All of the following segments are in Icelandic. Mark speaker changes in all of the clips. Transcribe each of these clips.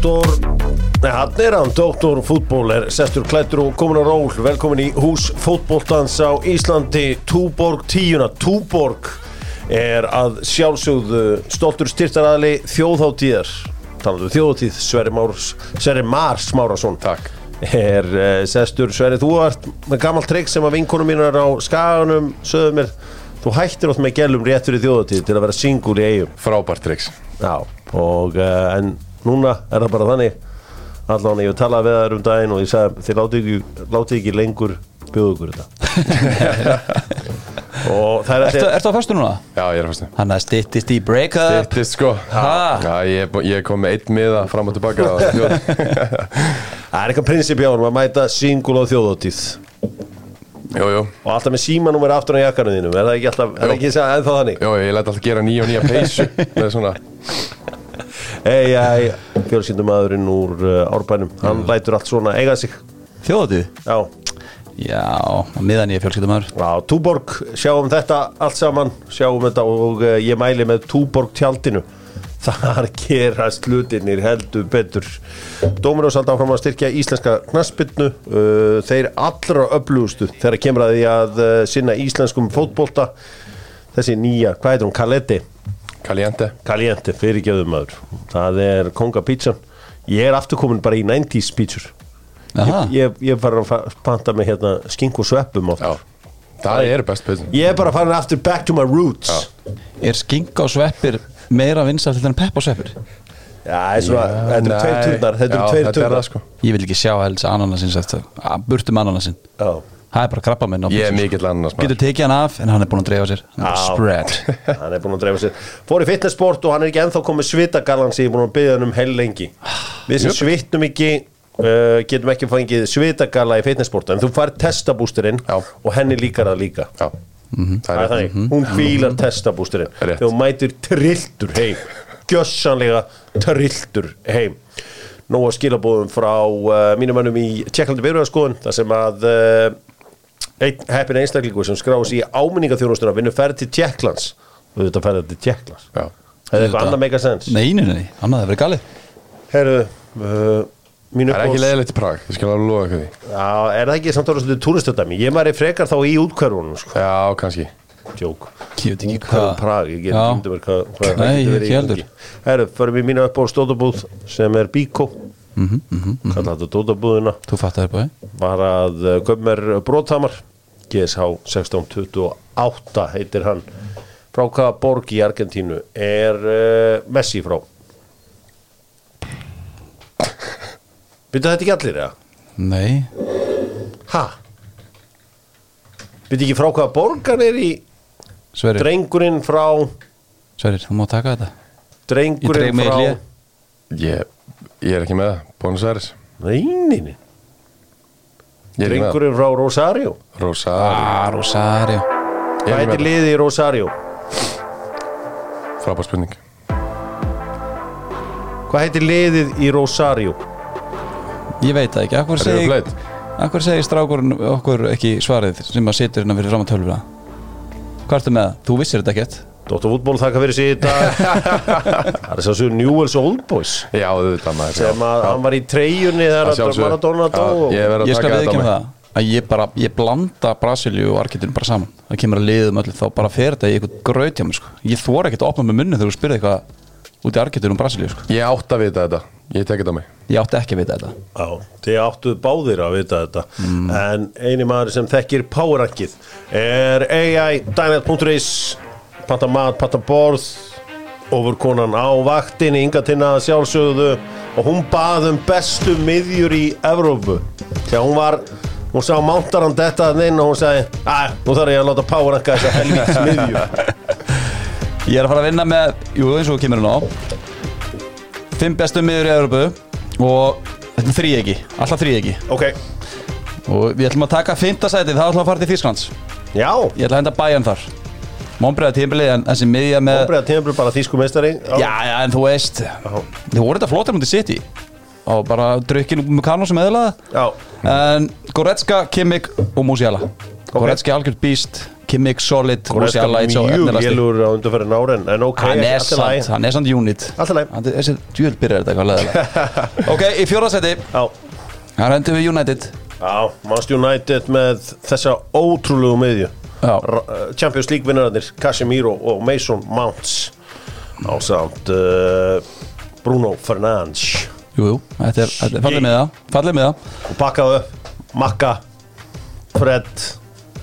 Speaker 1: Doktor hann er hann, Doktor Fútból er sestur klættur og komin á ról. Velkomin í hús fótbóltans á Íslandi. Túborg tíuna Túborg er að sjálfsögðu stoltur styrtaraðli þjóðháttíðar Talaðu um þjóðháttíð Sverri, Márs, Sverri Mars Márasson
Speaker 2: Takk.
Speaker 1: er uh, sestur. Sverri, þú ert með gammal trikk sem að vinkonum mínar á skaganum sögðu mér, þú hættir oft með gælum rétt fyrir þjóðháttíð til að vera singul í eigum
Speaker 2: Frábært triks
Speaker 1: Já, og uh, en núna er það bara þannig. Allan ég hef talað við þær um daginn og ég sagði þið láti ekki, láti ekki lengur bjóðu ykkur þetta. Og það er
Speaker 3: Ertu,
Speaker 1: þetta
Speaker 3: ertu á föstu núna?
Speaker 2: Já, ég er að fæstu
Speaker 3: Hann að styttist í break-up.
Speaker 2: Stittist sko.
Speaker 3: Ha?
Speaker 2: Já, ég, er ég kom með einn miða fram og tilbaka á
Speaker 1: það er eitthvað prinsip hjá honum að mæta singul á þjóðóttíð
Speaker 2: Jú, jú.
Speaker 1: Og alltaf með símanúmer aftur á jakkanum þínum. Er það ekki alltaf, er það ekki ennþá þannig?
Speaker 2: Jú, ég læt alltaf gera nýja og nýja peysu með svona
Speaker 1: ei, fjölskyldumæðurinn úr uh, árbænum, hann lætur allt svona eiga sig.
Speaker 3: Þjóðatíð?
Speaker 1: já,
Speaker 3: Já, á miðan ég er fjölskyldumæður.
Speaker 1: Já, Túborg, sjáum þetta allt saman, sjáum þetta og uh, ég mæli með Túborg tjaldinu þar gerast hlutinir heldur betur. Dóminós haldi áfram að styrkja íslenska knaspinnu uh, þeir allra öflugustu þegar kemur að því að sinna íslenskum fótbolta. Þessi nýja, hvað heitir hún, Kaletti
Speaker 2: Caliente.
Speaker 1: Caliente, fyrirgjöðum maður. Það er konga pítsan. Ég er aftur komin bara í 90s pítsur.
Speaker 3: Aha.
Speaker 1: ég, ég, ég er bara að panta með hérna skink og sveppum
Speaker 2: Já.
Speaker 1: Oftar
Speaker 2: Það er best peysun
Speaker 1: Ég er bara farin aftur back to my roots. Já,
Speaker 3: Er skinka og sveppir meira vinsalt en pepp og sveppir?
Speaker 1: það er svona, þetta eru tveir turnar Þetta
Speaker 2: Já,
Speaker 1: eru tveir
Speaker 2: er
Speaker 1: turnar.
Speaker 2: það sko.
Speaker 3: Ég vil ekki sjá helst ananasins eftir að burtum ananasin
Speaker 1: Já,
Speaker 3: Það er bara krabba minn á
Speaker 2: Ég er mikill annars
Speaker 3: Getur tekið hann af en hann er búin að dreifa sér. Hann er
Speaker 1: Já.
Speaker 3: Spread.
Speaker 1: Hann er búin að dreifa sér. Fór í fitnessport og hann er ekki ennþá komið svitagallan sem ég er búin að byggja hann um hell lengi. Við sem svitnum ekki uh, getum ekki fengið svitagalla í fitnessport en þú fær testabústurinn
Speaker 2: Já.
Speaker 1: og henni líkar það líka.
Speaker 2: Já.
Speaker 1: Það er
Speaker 2: Það er
Speaker 1: þannig, hún fílar testabústurinn
Speaker 2: Rétt.
Speaker 1: þegar hún mætir trilltur heim. Gjössanlega trilltur heim. Nú að skilabóðum frá uh, mínum mönnum í Tjekklandi Byrjuðarskoðun þar sem að uh, einn heppin einstaklingur sem skráðs í áminningaþjónustuna vinnur ferð til Tjekklands og þetta ferði til Tjekklands
Speaker 2: Já.
Speaker 1: Hefði eitthvað annað meika sens
Speaker 3: Nei, nei, nei, annað hefur verið galið.
Speaker 1: Herru, uh, mínu
Speaker 2: Það er ekki leiðilegt í Prag Ég skal alveg lofa ykkur því.
Speaker 1: Já, er það ekki samt orðið svolítið túristöldæmi Ég maður er frekar þá í útkverfunum sko.
Speaker 2: Já, kannski.
Speaker 3: Veit
Speaker 1: Útkverfum
Speaker 3: hvað.
Speaker 1: Prag, ég get
Speaker 3: Já.
Speaker 1: ekki mér hvað,
Speaker 3: Nei,
Speaker 1: getur
Speaker 3: ég
Speaker 1: verið
Speaker 3: heldur.
Speaker 1: Herru, förum við mínu upp á stóðabúð sem er Bíkó mm
Speaker 3: Mhm,
Speaker 1: -hmm, Kalla þetta stóðabúðina
Speaker 3: Þú fattar það bæði
Speaker 1: Var að Gömmer Bróthamar GSH 1628 heitir hann Frá hvaða borg í Argentínu er uh, Messi frá? Byrja þetta ekki allir, eða?
Speaker 3: Nei,
Speaker 1: Ha? Byrja ekki frá hvaða borg hann er í
Speaker 3: Sverrir,
Speaker 1: Drengurinn frá
Speaker 3: Sverrir, þú má taka þetta
Speaker 1: Drengurinn frá.
Speaker 2: Ég, ég er ekki með það Bónus Æris
Speaker 1: Nei, nei, nei.
Speaker 2: Ég ekki með það.
Speaker 1: Drengurinn frá Rosario.
Speaker 2: Rosario.
Speaker 3: Ah, Rosario.
Speaker 1: Hvað heitir
Speaker 2: með
Speaker 1: liðið í Rosario?
Speaker 2: það Frábær spurning.
Speaker 1: Hvað heitir liðið í Rosario?
Speaker 3: Ég veit það ekki, akkur segi. Akkur segir strákurinn okkur ekki svarið sem að situr hérna fyrir fram að tölvuna? Hvað ertu með? Það? Þú vissir þetta ekkert
Speaker 1: Dóttar fútból þakka fyrir sig í dag. Það er svo svo Newell's Old Boys.
Speaker 2: Já, auðvitað maður.
Speaker 1: Sem að hann var í treyjunni
Speaker 2: Að
Speaker 1: þegar
Speaker 2: sjálfsögðu.
Speaker 1: Maradona dó
Speaker 2: Ég að
Speaker 3: Ég skal við ekki
Speaker 2: á
Speaker 3: með.
Speaker 2: mig
Speaker 3: það að ég bara, ég blanda Brasilíu og Argentínu bara saman. Það kemur að liðum öllu, þá bara fer þetta í eitthvað graut hjá mér sko. ég þóra ekkert að opna með munni þegar þú spyrir eitthvað út í Argentínu og Brasilíu sko.
Speaker 2: Ég átt að vita þetta. Ég tek þetta á mig.
Speaker 3: Ég átti ekki að vita þetta.
Speaker 1: Já, þið áttuð báðir að vita þetta. En eini maður sem þekkir Powerankið er AI Dynamite.is Panta mat, panta borð Ofurkonan á vaktinni Inga tinna sjálfsögðu Og hún bað um bestu miðjur í Evrópu. Þegar hún var Hún sá mántaran þetta að inn og hún sagði Æ, nú þarf ég að láta Poweranka þessa helvítis miðjur
Speaker 3: ég er að fara að vinna með, jú eins og kemur hérna á. Fimm bestu miður í Európu og þetta er þrý ekki, alltaf þrý ekki
Speaker 1: Ok,
Speaker 3: og við ætlum að taka fymta sætið, það ætlum að fara til Þýsklands
Speaker 1: já.
Speaker 3: Ég ætla að henda bæjan þar Mónbreiða tímbilið en þessi miðja með
Speaker 1: Óbreiða tímabri bara þýsku meistari.
Speaker 3: Já, já, en þú veist Þið voru þetta flottir mútið City. Og bara drukkin Mukano sem eðlaða en Goretzka, Kimmich og Musiala. Goretzka algjörð býst Kimmich solid
Speaker 1: Goretzka mjög lélur á undarfærin árin en ok,
Speaker 3: hann er
Speaker 1: allt í lagi.
Speaker 3: samt, hann er samt unit. Er- þessi djúl byrjar þetta eitthvað leðilega ok, í
Speaker 1: Já,
Speaker 3: hann hendur við United.
Speaker 1: Já, Manchester United með þessa ótrúlegu miðju Champions League vinnararnir Casemiro og Mason Mounts. Á samt uh, Bruno Fernandes.
Speaker 3: Jú, jú, þetta er, þetta er fallið með það fallið með það.
Speaker 1: Og pakkaðu upp Makka, Fred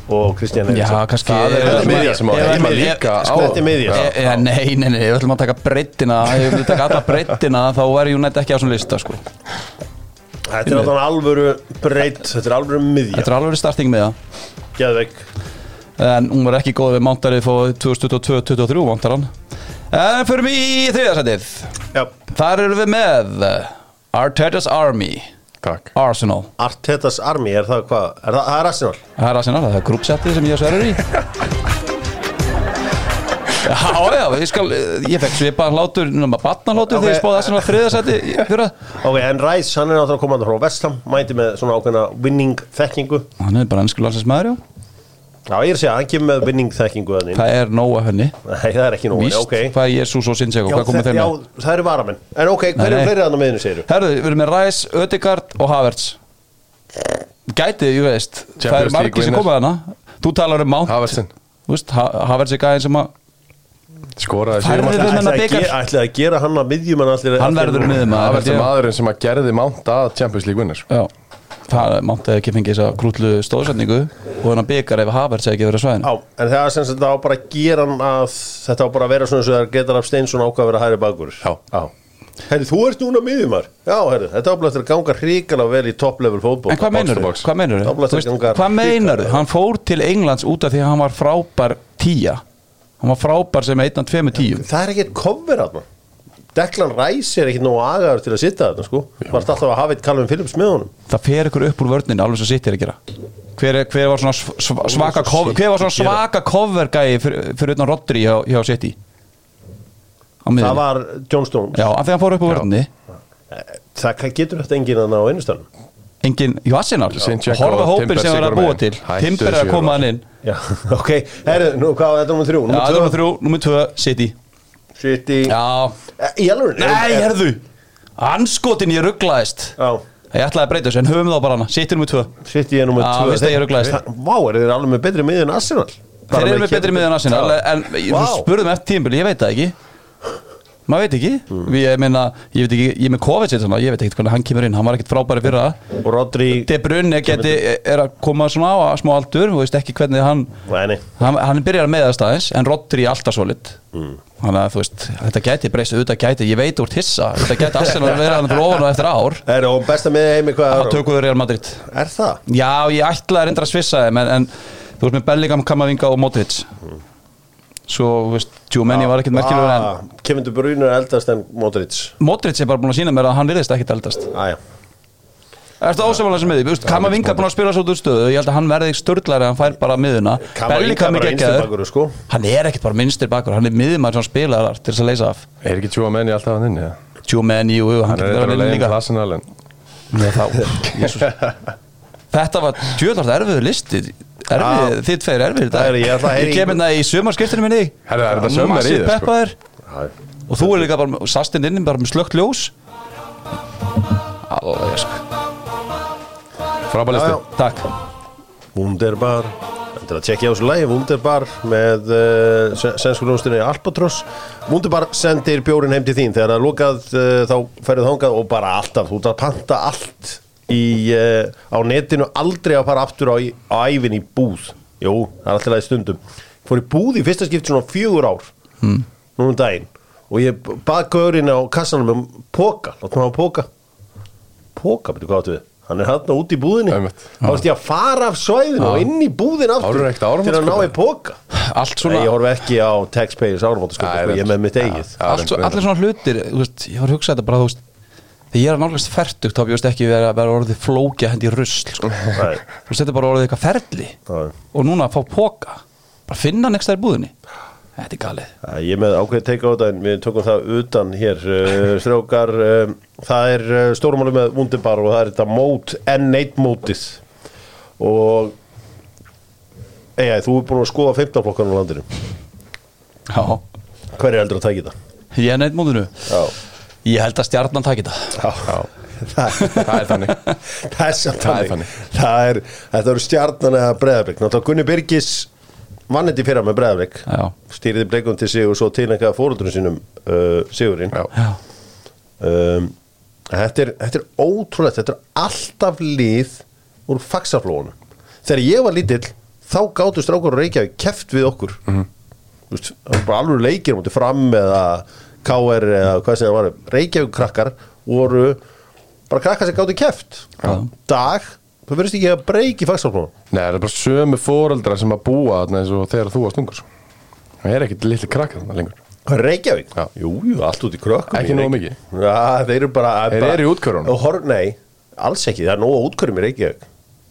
Speaker 1: og Kristján
Speaker 3: já,
Speaker 1: Eriksson
Speaker 3: kannski
Speaker 2: Það er þetta miðja sem á heima líka á
Speaker 1: Sko, þetta er miðja.
Speaker 3: E, e, nei, nei, nei, við ætlum að taka breyttina ef við ætlum að taka alla breyttina þá er United ekki á svona lista sko.
Speaker 1: Þetta er alltaf alvöru breytt, þetta er alvöru miðja.
Speaker 3: Þetta er alveg starting með það
Speaker 1: Geðveik
Speaker 3: en hún var ekki góð við Mántarið fóð 2022-2023 Mántaran en fyrir mig í þriðarsætið
Speaker 1: Já,
Speaker 3: þar eru við með Arteta's Army.
Speaker 2: Takk.
Speaker 3: Arsenal.
Speaker 1: Artetas Army, er það hvað? Er það, það er Arsenal?
Speaker 3: það er Arsenal, það er grúpsettið sem ég sverður í. Já, já, ég skal, ég fekk svipaðan hlátur, náttúrulega batnahlátur þegar ég spáði Arsenal þriðarsæti fyrra.
Speaker 1: Ok, en Rice, hann er náttúrulega komandi frá Vestham Mæti með svona ákveðna winning þekkingu
Speaker 3: hann er bara ennsku landslæsmaður, já
Speaker 1: Já, ég er að segja, hann kemur með winning þekkingu þannig
Speaker 3: það er nóg af henni.
Speaker 1: Nei, það er ekki nú
Speaker 3: Víst,
Speaker 1: ok.
Speaker 3: hvað er Jesus og
Speaker 1: Já,
Speaker 3: hvað komið
Speaker 1: þe-
Speaker 3: þeim
Speaker 1: já,
Speaker 3: með
Speaker 1: það eru varamenn. En ok, hver
Speaker 3: Nei,
Speaker 1: er fleiri þannig meðinu segir
Speaker 3: Herðu, við erum með Rice, Ödegard og Havertz. Gætið, ég veist Það
Speaker 2: Champions
Speaker 3: er margir
Speaker 2: League
Speaker 3: sem komið hana Þú talar um Mount
Speaker 2: Havertzin.
Speaker 3: Þú veist, Ha- Havertz er gæðin sem að
Speaker 2: Skoraði
Speaker 3: Færði
Speaker 2: sig
Speaker 3: við þennan
Speaker 1: Að að hann að
Speaker 3: Hann.
Speaker 2: Það verður
Speaker 3: ég.
Speaker 2: maðurinn sem að að.
Speaker 3: Já ekki krútlu stóðsendingu Og hennar byggar ef Havertz ekki verið á svæðinu
Speaker 1: Já, en það er sem sagt það á bara að gera hann að þetta á bara að vera svona og það getur af Steinsson ákvað að vera hæri bakur
Speaker 2: Já.
Speaker 1: Herri, þú ert núna miðjumar Já, herri, þetta á bara eftir að ganga hrikalega vel í topp-level fótból
Speaker 3: En hvað meinar
Speaker 2: box.
Speaker 3: Hvað meinar
Speaker 1: að ganga
Speaker 3: Hvað meinar þú? Hann fór til Englands út af því að hann var frábær tíja Hann var frábær sem einn af tveimur tíum
Speaker 1: Það er ekkert cover hann Declan Rice er ekkert nógu agaður til að sitta þarna sko. Varst alltaf að hafa eitt Calvin Phillips með honum.
Speaker 3: Það fer ykkur upp úr vörninu alveg svo sitt er að gera. Hver, er- hver var svona sv- sv- svaka cover,
Speaker 1: City
Speaker 3: hver var svona svaka cover gæi fyrir, fyrir utan Rodri hjá, hjá City?
Speaker 1: Það var John Stones.
Speaker 3: Já, af því að hann fór upp úr vörninu
Speaker 1: Það getur þetta enginn að ná einnustöðum
Speaker 3: engin, jú Arsenal. Horfa hópin
Speaker 2: Timber
Speaker 3: sem er að búa til. Timber er að koma hann inn.
Speaker 1: Já, ok, herri, nú, hvað var þetta nummer þrjú? tvö,
Speaker 3: þrjú, nummer tvö, City
Speaker 1: City.
Speaker 3: Já,
Speaker 1: Eh, Í alveg
Speaker 3: nei, herðu anskotin ég rugglaðist
Speaker 1: Já,
Speaker 3: ég ætlaði að breyta þessu, en höfum þá bara hana. City nummer tvö.
Speaker 1: City er nummer
Speaker 3: Já,
Speaker 1: tvö.
Speaker 3: veist að ég ruglaðist.
Speaker 1: Það- Vá, er þeir alveg með betri miðið en Arsenal?
Speaker 3: þeir eru með betri miðan Arsenal en wow. spurðum eftir tímbili, ég veit það ekki. Maður veit ekki.
Speaker 1: Hmm.
Speaker 3: ég meina, ég veit ekki, ég er með Kovac svona, ég veit ekki hvernig hann kemur inn, hann var ekkit frábæri fyrir það
Speaker 1: Og Rodri
Speaker 3: De Bruyne geti, er að koma svona á smá aldur og veist ekki hvernig hann
Speaker 1: nei
Speaker 3: hann, hann byrjar með það staðins en Rodri er alltaf solid.
Speaker 1: Hmm.
Speaker 3: Þannig að þú veist, þetta gæti breyst auðvitað gæti, ég veit úr hissa, þetta gæti Arsenal að vera hann fyrir ofan og eftir ár.
Speaker 1: Er og besta miðið heimi hvað
Speaker 3: að
Speaker 1: er
Speaker 3: tökuður Real Madrid.
Speaker 1: Er það?
Speaker 3: já, ég ætlaði að reynda að svissa þeim en, en þú veist með Bellingham, Kamavinga og Modric. Svo, þú veist, Tjúmenni var ekkert merkilegur en
Speaker 1: Ah, Kevin De Bruyne er eldast en Modric.
Speaker 3: Modric er bara búin að sína mér að hann virðist ekkert eldast.
Speaker 1: Æja
Speaker 3: Ertu ósamálega sem með því? Þú veist, Kamavinga er búin að spila svo út úr stöðu Ég held að hann verði störðlar en hann fær bara miðuna
Speaker 1: Kamavinga er bara bakvörður, sko.
Speaker 3: Hann er ekkert bara minnstir bakur Hann er miðumar sem spilar þar til þess að leysa af
Speaker 2: Er ekki tjóa menni alltaf hann inni? eða?
Speaker 3: Tjúmenni, jú, jú, hann
Speaker 2: er
Speaker 3: getur verið að
Speaker 2: leiðin
Speaker 3: líka Þetta var djöðlart erfiður listi þið tveir erfiður
Speaker 1: Það er- ég ætla að heyra
Speaker 3: Ég kem
Speaker 1: í-
Speaker 3: hérna í sumarskiptinu minni
Speaker 2: er þetta þér, sko?
Speaker 3: peppaður. Og þú er líka bara, sastinn inni bara með slögt ljós Alveg, sko
Speaker 2: Frábælisti
Speaker 1: Já, já.
Speaker 3: Takk.
Speaker 1: Wunderbar. Þetta er að tjekkja á þessu lagi Wunderbar með uh, senskuljónstunni Albatross. Wunderbar sendir bjórin heim til þín. Þegar það er lokað uh, þá ferðið þangað og bara alltaf. Þú ert að panta allt í, uh, á netinu aldrei að fara aftur á, á ævin í búð. Jú, það er alltaf leið stundum. Fór í búð í fyrsta skipt svona fjögur ár. Mm. nú um daginn. Og ég bað gaurinn á kassanum um póka, láttum hafa póka póka, betur hvað áttu við hann er hann út í búðinni. Þá veist ég að fara af svæðinu og inn í búðin aftur til að ná
Speaker 2: sko.
Speaker 1: í póka
Speaker 3: svona
Speaker 1: ég horf ekki á taxpayers áramóta sko, ég með mitt eigið.
Speaker 3: allir svona hlutir þú veist, ég var að hugsa þetta bara þú veist, þegar ég er að nálgast ferdugt þá bjóðst ekki vera, vera orðið flókja hendi rusl sko.
Speaker 1: Nei,
Speaker 3: þú veist þetta er bara orðið eitthvað ferli.
Speaker 1: Já.
Speaker 3: og núna að fá póka bara finna next þær í búðinni þetta er galið.
Speaker 1: Já, Ég með ákveð teika á þetta en við tökum það utan hér. Uh, strókar, uh, það er uh, stórumáli með Wunderbar og það er þetta mót N1 mótið. Og Ega, þú er búin að skoða 15 flokkan á landinu.
Speaker 3: Já,
Speaker 1: Hver er heldur að taka þetta?
Speaker 3: ég er neitt múndinu
Speaker 1: Já,
Speaker 3: Ég held að stjarnan taki þetta
Speaker 1: já. Það,
Speaker 2: Það er þannig.
Speaker 1: Það er
Speaker 2: Það er
Speaker 1: þannig. Það er, þetta eru stjarnan eða breðabrik Náttúrulega Gunni Birgis vann þetta í fyrra með breðabrik
Speaker 3: Já,
Speaker 1: Stýriði bleikum til sig og svo tilnækkaði fóröldunum sínum uh, Sigurinn. Um, þetta, er, þetta er ótrúlegt Þetta er alltaf lið úr faxaflóunum Þegar ég var lítill þá gáttu strákur og Reykjavík keft við okkur. Mm það var bara alveg leikir mútið fram eða KR eða hvað sem það var. Reykjavík krakkar voru bara krakkar sem gáttu keft
Speaker 3: Já.
Speaker 1: dag, það verðist ekki að breyki faxaflóunum
Speaker 2: Nei, það er bara sömu fóreldrar sem að búa þarna eins og þegar þú varst ungur sko. Það er ekkit litli krakka þarna lengur.
Speaker 1: Reykjavík?
Speaker 2: Já.
Speaker 1: Jú, jú, allt út í krökkum
Speaker 2: Ekki nógu
Speaker 1: Reykjavík. Já, þeir eru bara
Speaker 2: Þeir eru í
Speaker 1: hor- Nei, alls ekki, það er nógu útkvörum í Reykjavík.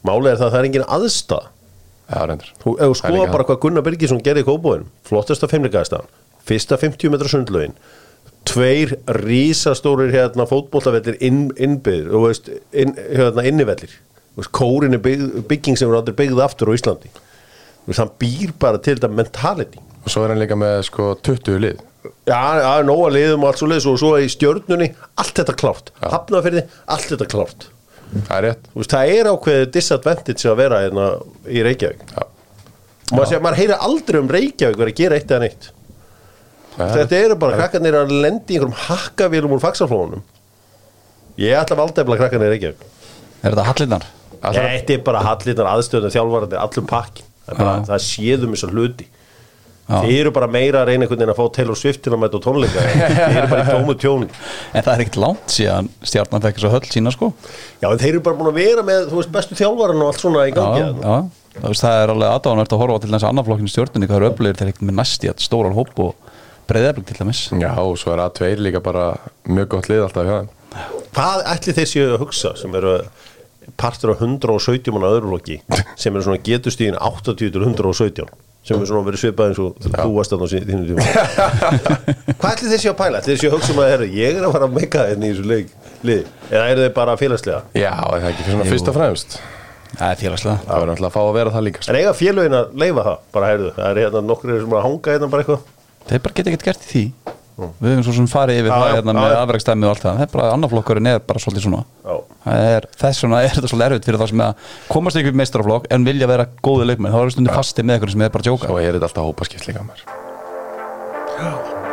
Speaker 1: Málið er það að það er engin aðstæð
Speaker 2: Já, reyndir
Speaker 1: Þú þú skoða bara hvað Gunnar Birgisson gerði í Kóbóin Flottasta feimleikaðastan Fyrsta 50 metra sundlaugin Tveir rísastórir hérna fótbollavellir inn, innbyggðir og veist, inn, hérna innivellir. Þú Kórin er bygg, bygging sem er aldrei byggð aftur á Íslandi. Þú veist, hann býr bara til þetta mentality.
Speaker 2: Og svo er hann líka með sko 20 lið.
Speaker 1: Já, það er nóga liðum og allt svo leiðis og svo í stjörnunni, allt þetta klárt. Hafnafyrði, allt þetta klárt.
Speaker 2: Það er rétt.
Speaker 1: Veist, það er ákveðið disadvantage að vera hérna í Reykjavík.
Speaker 2: Já,
Speaker 1: og maður, sé, maður heyrir aldrei um Reykjavík verið að gera eitt eða neitt.
Speaker 2: Það
Speaker 1: þetta eru bara krakkarnir að lendi í einhverjum hakkavélum úr faxaflónum ég ætla valdefla krakkarnir í Reykjavík.
Speaker 3: Er þetta hallinnar?
Speaker 1: Þetta er bara hallitar aðstöðun þjálfarandi allum pakkin það, er bara, það séðum þessar hluti.
Speaker 3: Já.
Speaker 1: þið eru bara meira að reyna einhvern veginn að fá Taylor Swift til að mæta á tónleika. Þið eru bara í tómu tjóni.
Speaker 3: En það er ekkert langt síðan stjarnan fekk þess að höll sína sko.
Speaker 1: Já en þeir eru bara búin að vera með þú veist bestu þjálfaran og allt svona í gangi
Speaker 3: Já, já, það, veist, það er alveg aðdáðanvert að horfa til þess að annarflokkinu stjórnunni hvað eru öflugir þegar ekkert með næsti að stóran hóp og breyðarblik til dæmis.
Speaker 2: Já, og svo er A2 líka bara mjög gott lið alltaf hjá þeim.
Speaker 1: Hvað ætli þeir séu að hugsa sem eru partur á 117 manna öðruflokki sem eru svona getustíðin 80 til 117 sem er svona verið svipað eins og þú varst sín- þínum tíma hvað ætli þeir séu að pæla? séu að hugsa um að herri, ég er að fara að meika þetta í þessu leik, lið eða eru þeir bara félagslega?
Speaker 2: Já, er það ekki svona fyrst og fremst
Speaker 3: Það er félagslega
Speaker 2: Það verður alltaf að fá að vera það líka sko.
Speaker 1: en eiga félögin að leifa það? bara heyrðu, það er hérna nokkur sem er að hanga hérna bara eitthvað
Speaker 3: Þeir bara geta ekkert gert í því Við höfum svo sem farið yfir það hérna með afrækstæmi og allt það. Það er bara annarflokkurinn er bara svolítið svona. Er, Þess vegna er þetta svolítið erfitt fyrir það sem er að komast ekki upp meistaraflokk en vilja vera góði leikmenn. Þá er stundir fasti með eitthvað sem er bara djóka.
Speaker 2: Svo er þetta alltaf hópaskipt líka mér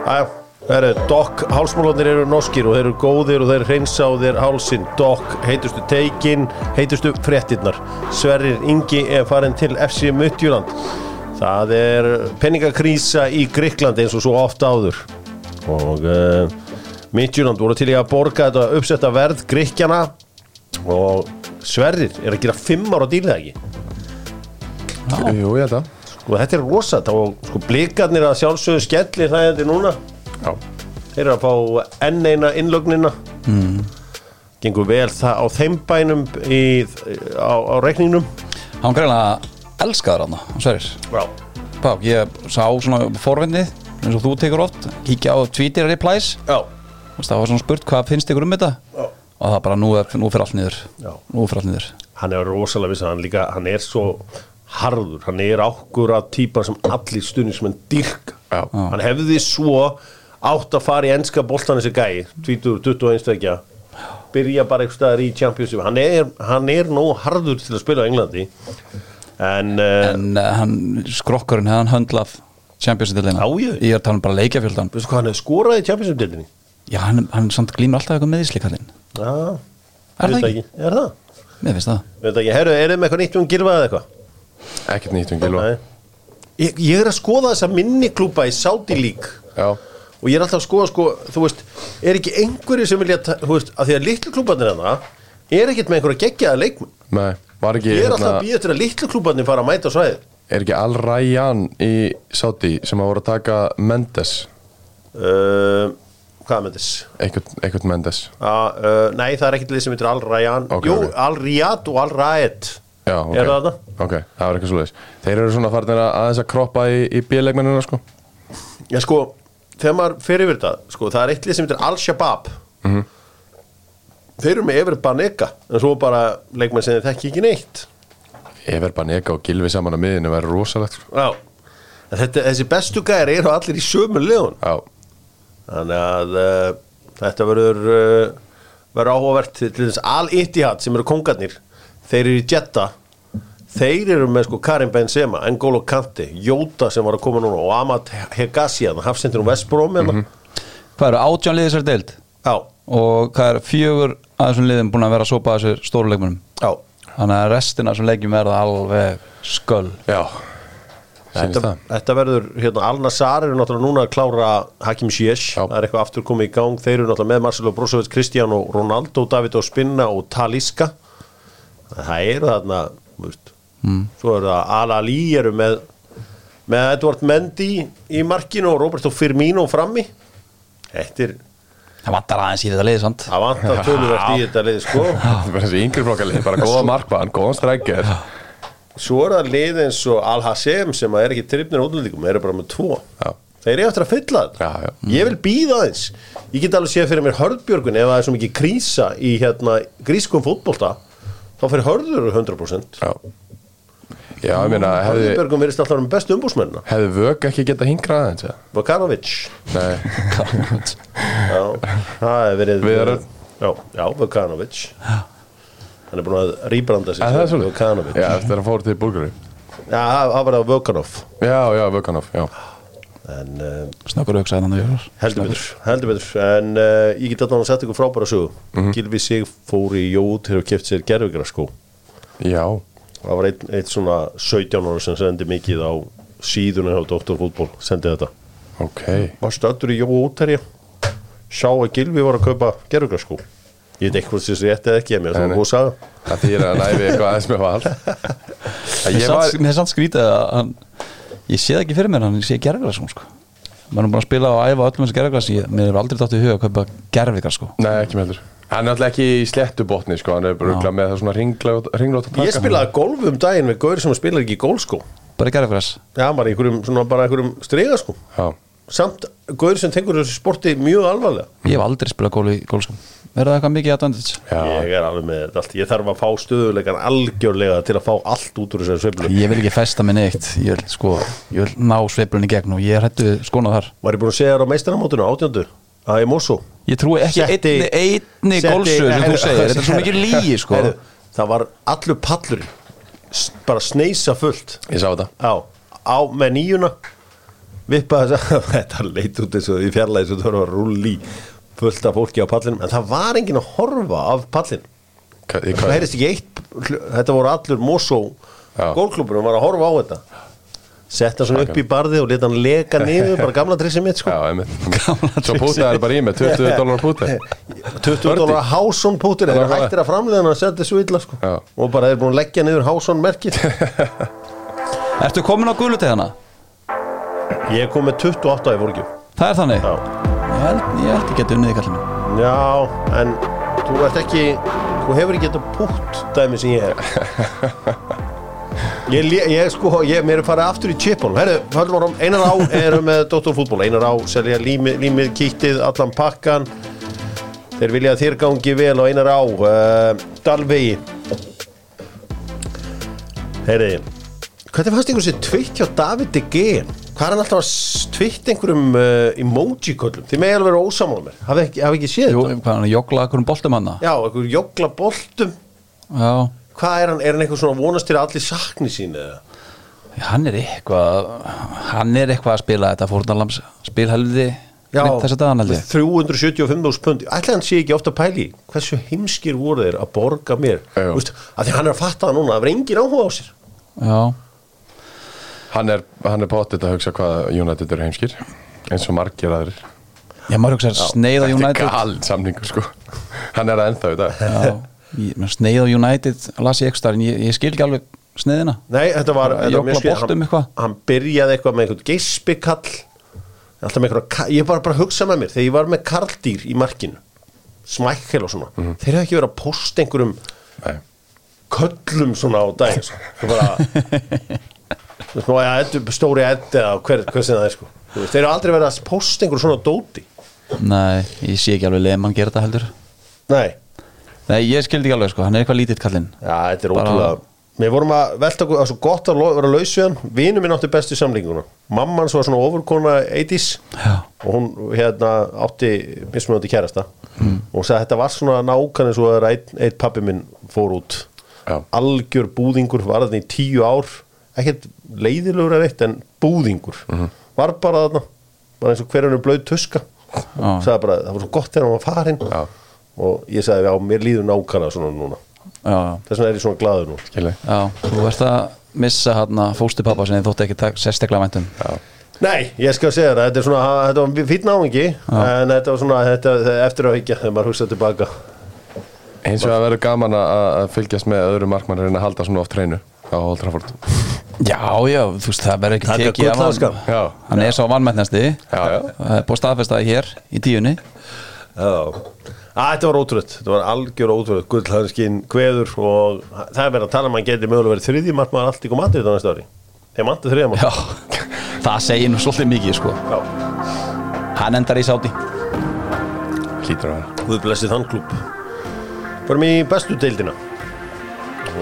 Speaker 1: Æja, það eru Dokk, hálsmálunir eru norskir og þeir eru góðir og þeir hreinsa á þeir hálsin Dokk, heitustu teikin, heitustu fréttinnar Sverrir Ingi er farin til FC Midtjúland Það er penningakrísa í Gríkland eins og svo oft áður og uh, Midtjúland voru til í að borga þetta uppsetta verð Gríkjana og Sverrir er að gera fimm ára dílið ekki?
Speaker 2: Jú, ég held að.
Speaker 1: Og þetta er rosa þá sko blikarnir að sjálfsögðu skellir það núna.
Speaker 2: Já,
Speaker 1: Þeir eru að fá enn eina innlögnina. Mm. Gengur vel það á þeim bænum í, á, á reikningnum.
Speaker 3: Hann greinlega elskaður hann Sverir
Speaker 1: Já.
Speaker 3: Pá, ég sá svona forvindið eins og þú tekur oft kíkja á Twitter replies.
Speaker 1: Já,
Speaker 3: það var svona spurt hvað finnst ykkur um þetta?
Speaker 1: Já.
Speaker 3: og það bara nú, er, nú fyrir allt niður.
Speaker 1: Já.
Speaker 3: nú fyrir allt niður.
Speaker 1: Hann er rosalega viss að hann líka hann er svo harður. Hann er ákkurat típa sem allir stundismenn dyrka.
Speaker 2: Já.
Speaker 1: hann hefði svo átt að fara í enska boltan þessi gæi 20, 21 vekja byrja bara eitthvað staðar í Championship. Hann er, hann er nóg harður til að spila á Englandi. En, en
Speaker 3: en uh, hann, skrokkurinn hefði hann höndlað Champions-dildina
Speaker 1: ég-
Speaker 3: ég er að tala um bara leikjafjöldan
Speaker 1: veistu hvað hann hefði skorað í Championship-dildinni?
Speaker 3: já, hann, hann samt glýmur alltaf eitthvað meðislíkallinn
Speaker 1: Já,
Speaker 3: Er það
Speaker 1: veit
Speaker 3: ekki?
Speaker 1: Er það?
Speaker 3: mér finnst það.
Speaker 1: Veit ekki, herru, er með eitthvað nýtt um gilvað eða eitthvað?
Speaker 2: ekkert nýtt um gilva
Speaker 1: Nei. Ég, ég er að skoða þessa minniklúpa í Saudi League.
Speaker 2: Já,
Speaker 1: og ég er alltaf að skoða, sko, þú veist er ekki einhverju sem vilja, þú veist að því að litlu klúbarnir hana er ekkert með einhverja geggjaða leikmenn.
Speaker 2: Nei, var ekki
Speaker 1: ég er alltaf
Speaker 2: hérna,
Speaker 1: að býja eftir að litlu klúbarnir fara að mæta á svæði
Speaker 2: Er ekki Al Rayyan í Saudi sem að voru að taka Mendes?
Speaker 1: Uh, hvað með þess?
Speaker 2: Eitthvað, eitthvað Mendes.
Speaker 1: Uh, uh, nei, það er ekkert lið sem heitir Al Rayyan
Speaker 2: Ok,
Speaker 1: Jú,
Speaker 2: ok.
Speaker 1: Al Riyad og Al Raed
Speaker 2: Já, ok.
Speaker 1: Er það þetta?
Speaker 2: Ok, það var eitthvað svoleiðis. Þeir eru svona farin að aðeins að kroppa í, í bíleikmennina sko.
Speaker 1: Já, sko, þegar maður fer yfir þetta sko, það er eitt lið sem heitir Al-Shabaab.
Speaker 2: Mhm.
Speaker 1: þeir eru með yfir Banega en svo bara leikmenn sem þeir þekki ekki neitt
Speaker 2: Efer Banega og Gilvi saman á miðinu verður rosalegt sko.
Speaker 1: Já. En þetta, Þessi bestu gæri eru allir í sömu liðun
Speaker 2: Já,
Speaker 1: Þannig að uh, þetta verður uh, verður áhugavert til þess Al-Ittihad sem eru kongarnir. Þeir eru í Jetta þeir eru með sko Karim Benzema, N'Golo Kante Jóta sem var að koma núna og Amat Hegassian, hafsendur um Vestbróm mm -hmm.
Speaker 3: Hvað eru átján liðið sér deild?
Speaker 1: Já,
Speaker 3: og hvað er fjögur að þessum liðum búin að vera að sopa þessir stóru leikmunum
Speaker 1: já
Speaker 3: þannig að restina þessum leikjum verða alveg sköll.
Speaker 2: Já
Speaker 1: Þetta, þetta verður, hérna, Al-Nassar eru náttúrulega núna að klára Hakim Ziyech, það er eitthvað aftur komið í gang. Þeir eru náttúrulega með Marcelo Brozovic, Cristiano Ronaldo, David Ospinna og Talisca. Það eru þarna veist, mm. svo eru það Al-Ali eru með með Edvard Mendy í markinu og Roberto Firmino frammi. Þetta er,
Speaker 3: það vantar aðeins í þetta lið sant?
Speaker 1: það vantar töluvert í þetta lið sko.
Speaker 2: Það er bara þessi yngri flokkalið, bara góða markmann, góðan strækjar
Speaker 1: svo er það lið eins og Al-Hasem sem er ekki trippnir útlendingum, eru bara með tvo.
Speaker 2: Já,
Speaker 1: þeir eru eftir að fylla þetta.
Speaker 2: Já, já.
Speaker 1: Ég vil býða aðeins. Ég get alveg séð fyrir mér hörðbjörgun ef það er svo mikið krísa í hérna grískum fótbolta þá fyrir hörður 100%
Speaker 2: Já, já ég meina, hefði,
Speaker 1: Hörðbjörgun verist alltaf með bestu umbúsmennina
Speaker 2: hefði vög ekki geta hingrað aðeins eða?
Speaker 1: Vokanovic
Speaker 2: Nei,
Speaker 1: Já, það hefur verið
Speaker 2: Viðar Örn.
Speaker 1: Já, já Vokanovic Hann er búin að rýbranda sig
Speaker 2: að það er svolítið
Speaker 1: Vukanovic
Speaker 2: Já, eftir að fóru til Búlgari
Speaker 1: Já, það það var það Vokanov
Speaker 2: Já, já, Vöganoff, já.
Speaker 1: En uh,
Speaker 3: snöggur hugsaði þannig að gera
Speaker 1: heldur betur Heldur betur. En uh, ég get alltaf að setja ykkur frábæra sögu.
Speaker 2: Mhm.
Speaker 1: Gilvi Hefur Það var eitt, eitt svona 17 ára sem sendi mikið á síðuna hjá Dr. Fútból, sendi þetta
Speaker 2: ok
Speaker 1: Var stöldur í Jóa útterja Sá að Gilvi var að kaupa gerfugraskó Ég veit eitthvað sem rétt eða ekki en mér sem
Speaker 2: nei.
Speaker 1: hún sagði
Speaker 2: Það þýr að næfi eitthvað aðeins með val
Speaker 3: Mér
Speaker 2: Ég
Speaker 3: er samt skrítið að hann ég sé það ekki fyrir mér, hann sé gerfigras sko. maður er búin að spila og æfa öllum þessi gerfigras mér er aldrei dátt í huga að kaupa gerfigras sko.
Speaker 2: nei ekki með heldur Hann er alltaf ekki í sléttu botni sko, hann er bara með það svona ringlót að taka
Speaker 1: Ég spilaði golf um daginn með gaur sem spilar ekki í gólskó
Speaker 3: bara gerfigras
Speaker 1: Já, bara í einhverjum, svona bara einhverjum stregaskó
Speaker 2: Já,
Speaker 1: Samt gaur sem tengur þessu sporti mjög alvarlega.
Speaker 3: Ég hef aldrei spilað gól í gólskum verður það eitthvað mikið advantage?
Speaker 2: Já,
Speaker 1: Ég er alveg með þetta allt. Ég þarf að fá stöðuleikan algjörlega til að fá allt út úr þessari sveiflu.
Speaker 3: Ég vil ekki festa mig neitt. Ég vil, sko, ég vil ná sveiflunni gegn og ég er hættu skona þar.
Speaker 1: Var ég búin að segja þér á meistaramótinu átjöndu að ég mósu
Speaker 3: ég trúi ekki
Speaker 1: Setti-
Speaker 3: einni, einni gólsu sem þú segir. Þetta er svo mikið lígi sko.
Speaker 1: Heyrðu, Það var allur pallurinn. S- bara sneisa fullt.
Speaker 2: Ég sá þetta.
Speaker 1: Á, á með nýjuna. Vippaði þess að þetta leit út eins og í fjarlæði svo það var rulli fullt af fólki á pallinum. En það var enginn að horfa af pallin
Speaker 2: Hva- í
Speaker 1: það heyrist ekki eitt þetta voru allur Mosó
Speaker 2: Já.
Speaker 1: gólklúburum var að horfa á þetta setta svona upp í barði og leta hann leka niður bara gamla trissi mitt sko.
Speaker 2: Já, einmitt. Svo pútaði það bara í með 20 dólar púti
Speaker 1: 20 dólar Hásson pútur
Speaker 2: Það
Speaker 1: hættir að framlega hann að setja þessu illa sko.
Speaker 2: Já.
Speaker 1: og bara þeir búin að leggja niður Hásson merkið.
Speaker 3: Ertu komin á gulutegana?
Speaker 1: ég kom með 28 í vorgju
Speaker 3: það er þannig?
Speaker 1: Já.
Speaker 3: ég held, ég held ég geti unnið í kallið minn.
Speaker 1: Já, en þú ert ekki þú hefur ekki þetta pútt dæmi sem ég hef Ég, ég sko, ég, mér er farið aftur í chipun Herðu, höldum áram, einar á eru með Dóttorfútból, einar á, selja límið, límið kýttið, allan pakkan. Þeir vilja að þér gangi vel og einar á uh, Dalvegi. Herði Hvernig fannst sér tvitt hjá David De Gea? Hvað er hann alltaf að tvitt einhverjum uh, emoji-köllum? Þið megi alveg vera ósamála mér. Hafi ekki, hafi ekki séð
Speaker 3: Jú,
Speaker 1: þetta?
Speaker 3: er hann að jogla okkur um boltum hann?
Speaker 1: Já, einhver jogla boltum.
Speaker 3: Já,
Speaker 1: Hvað er hann? Er hann eitthvað svona vonast til að allir sakni sín eða?
Speaker 3: hann er eitthvað hann er eitthvað að spila þetta fórnarlams spilhelði þess að dagan held ég.
Speaker 1: 375.000 pund. Ætli hann sé ekki ofta pæli í Hversu heimskir voru þeir að borga mér?
Speaker 2: Já.
Speaker 1: Vist, að Því hann er að fatta það núna Það var engin áhuga á sér.
Speaker 3: Já,
Speaker 2: Hann er, hann er potið að hugsa hvað United er heimskir eins og margir aðrir.
Speaker 3: Ég maður hugsa sneið á
Speaker 2: Þetta er
Speaker 3: United.
Speaker 2: gal samningur sko. Hann er að ennþá í dag.
Speaker 3: Já, sneið á United las ég ekstra en ég, ég skil ekki alveg sneiðina
Speaker 1: Nei, þetta var,
Speaker 3: Bara
Speaker 1: hann,
Speaker 3: eitthvað?
Speaker 1: hann byrjaði eitthvað með einhvern geispikall Ég var bara að hugsa með mér Þegar ég var með karldýr í markinu Smækkel og svona
Speaker 3: Mhm.
Speaker 1: Þeir hefði ekki verið að posta einhverjum
Speaker 2: Nei.
Speaker 1: köllum svona á daginn sko. Þú bara Þú veist, nú, ja, eddu, Stóri eddi eða hver, hver sem það er sko. Þú veist, Þeir eru aldrei verið að posta einhverjum svona dóti
Speaker 3: nei, ég sé ekki alveg leið mann gera þetta heldur
Speaker 1: Nei,
Speaker 3: nei, ég skildi ekki alveg sko, hann er eitthvað lítill kallinn.
Speaker 1: Já, þetta er ótrúlega Við vorum að velta okkur, það var svo gott að vera laus við hann. Vinur minn átti bestu samlinguna Mamman svo var svona ofurkona 80s
Speaker 3: Já.
Speaker 1: og hún hérna átti mismunandi kærasta. Og hún sagði þetta var svona eins og að einn ein pappi minn fór út.
Speaker 2: Já.
Speaker 1: algjör búðingur var þarna í tíu ár. Ekkert leiðilegur að veitt en búðingur. Var bara þarna. Bara eins og hverjum er blöð tuska. Sagði bara það var svo gott þegar hann var farinn.
Speaker 2: Já.
Speaker 1: Og ég sagði já mér líður nákvæmlega svona núna.
Speaker 3: Já,
Speaker 1: þess vegna er ég svona glaður nú
Speaker 3: já, þú ert að missa hérna fóstu pappa sem þið þótti ekki tak- sérstaklega væntum
Speaker 2: Já.
Speaker 1: Nei, ég skal segja það, þetta er svona þetta var fýtt náðingi, en þetta var svona þetta, eftir að higgja, þegar maður hugsa tilbaka.
Speaker 2: Eins og að verður gaman að að fylgjast með öðru markmann en að halda svona oft hreinu á Old Trafford.
Speaker 3: Já, já, þú veist, það verður ekki tekið. Hann er svo er búið staðfestaði hér í tíunni.
Speaker 1: Já, þetta var ótrútt þetta var algjör ótrútt, gullhanskinn kveður og það er verið að tala um að hann geti mögulega verið þriðji markmaður allt í komandið þetta næsta ári. Þeir mandi þriðja
Speaker 3: Já,
Speaker 1: markmaður
Speaker 3: það segir nú svolítið mikið, sko.
Speaker 1: Já,
Speaker 3: Hann endar í sáti
Speaker 2: Hlýtur að vera.
Speaker 1: Guð blessi þann klúb Förum í bestu deildina.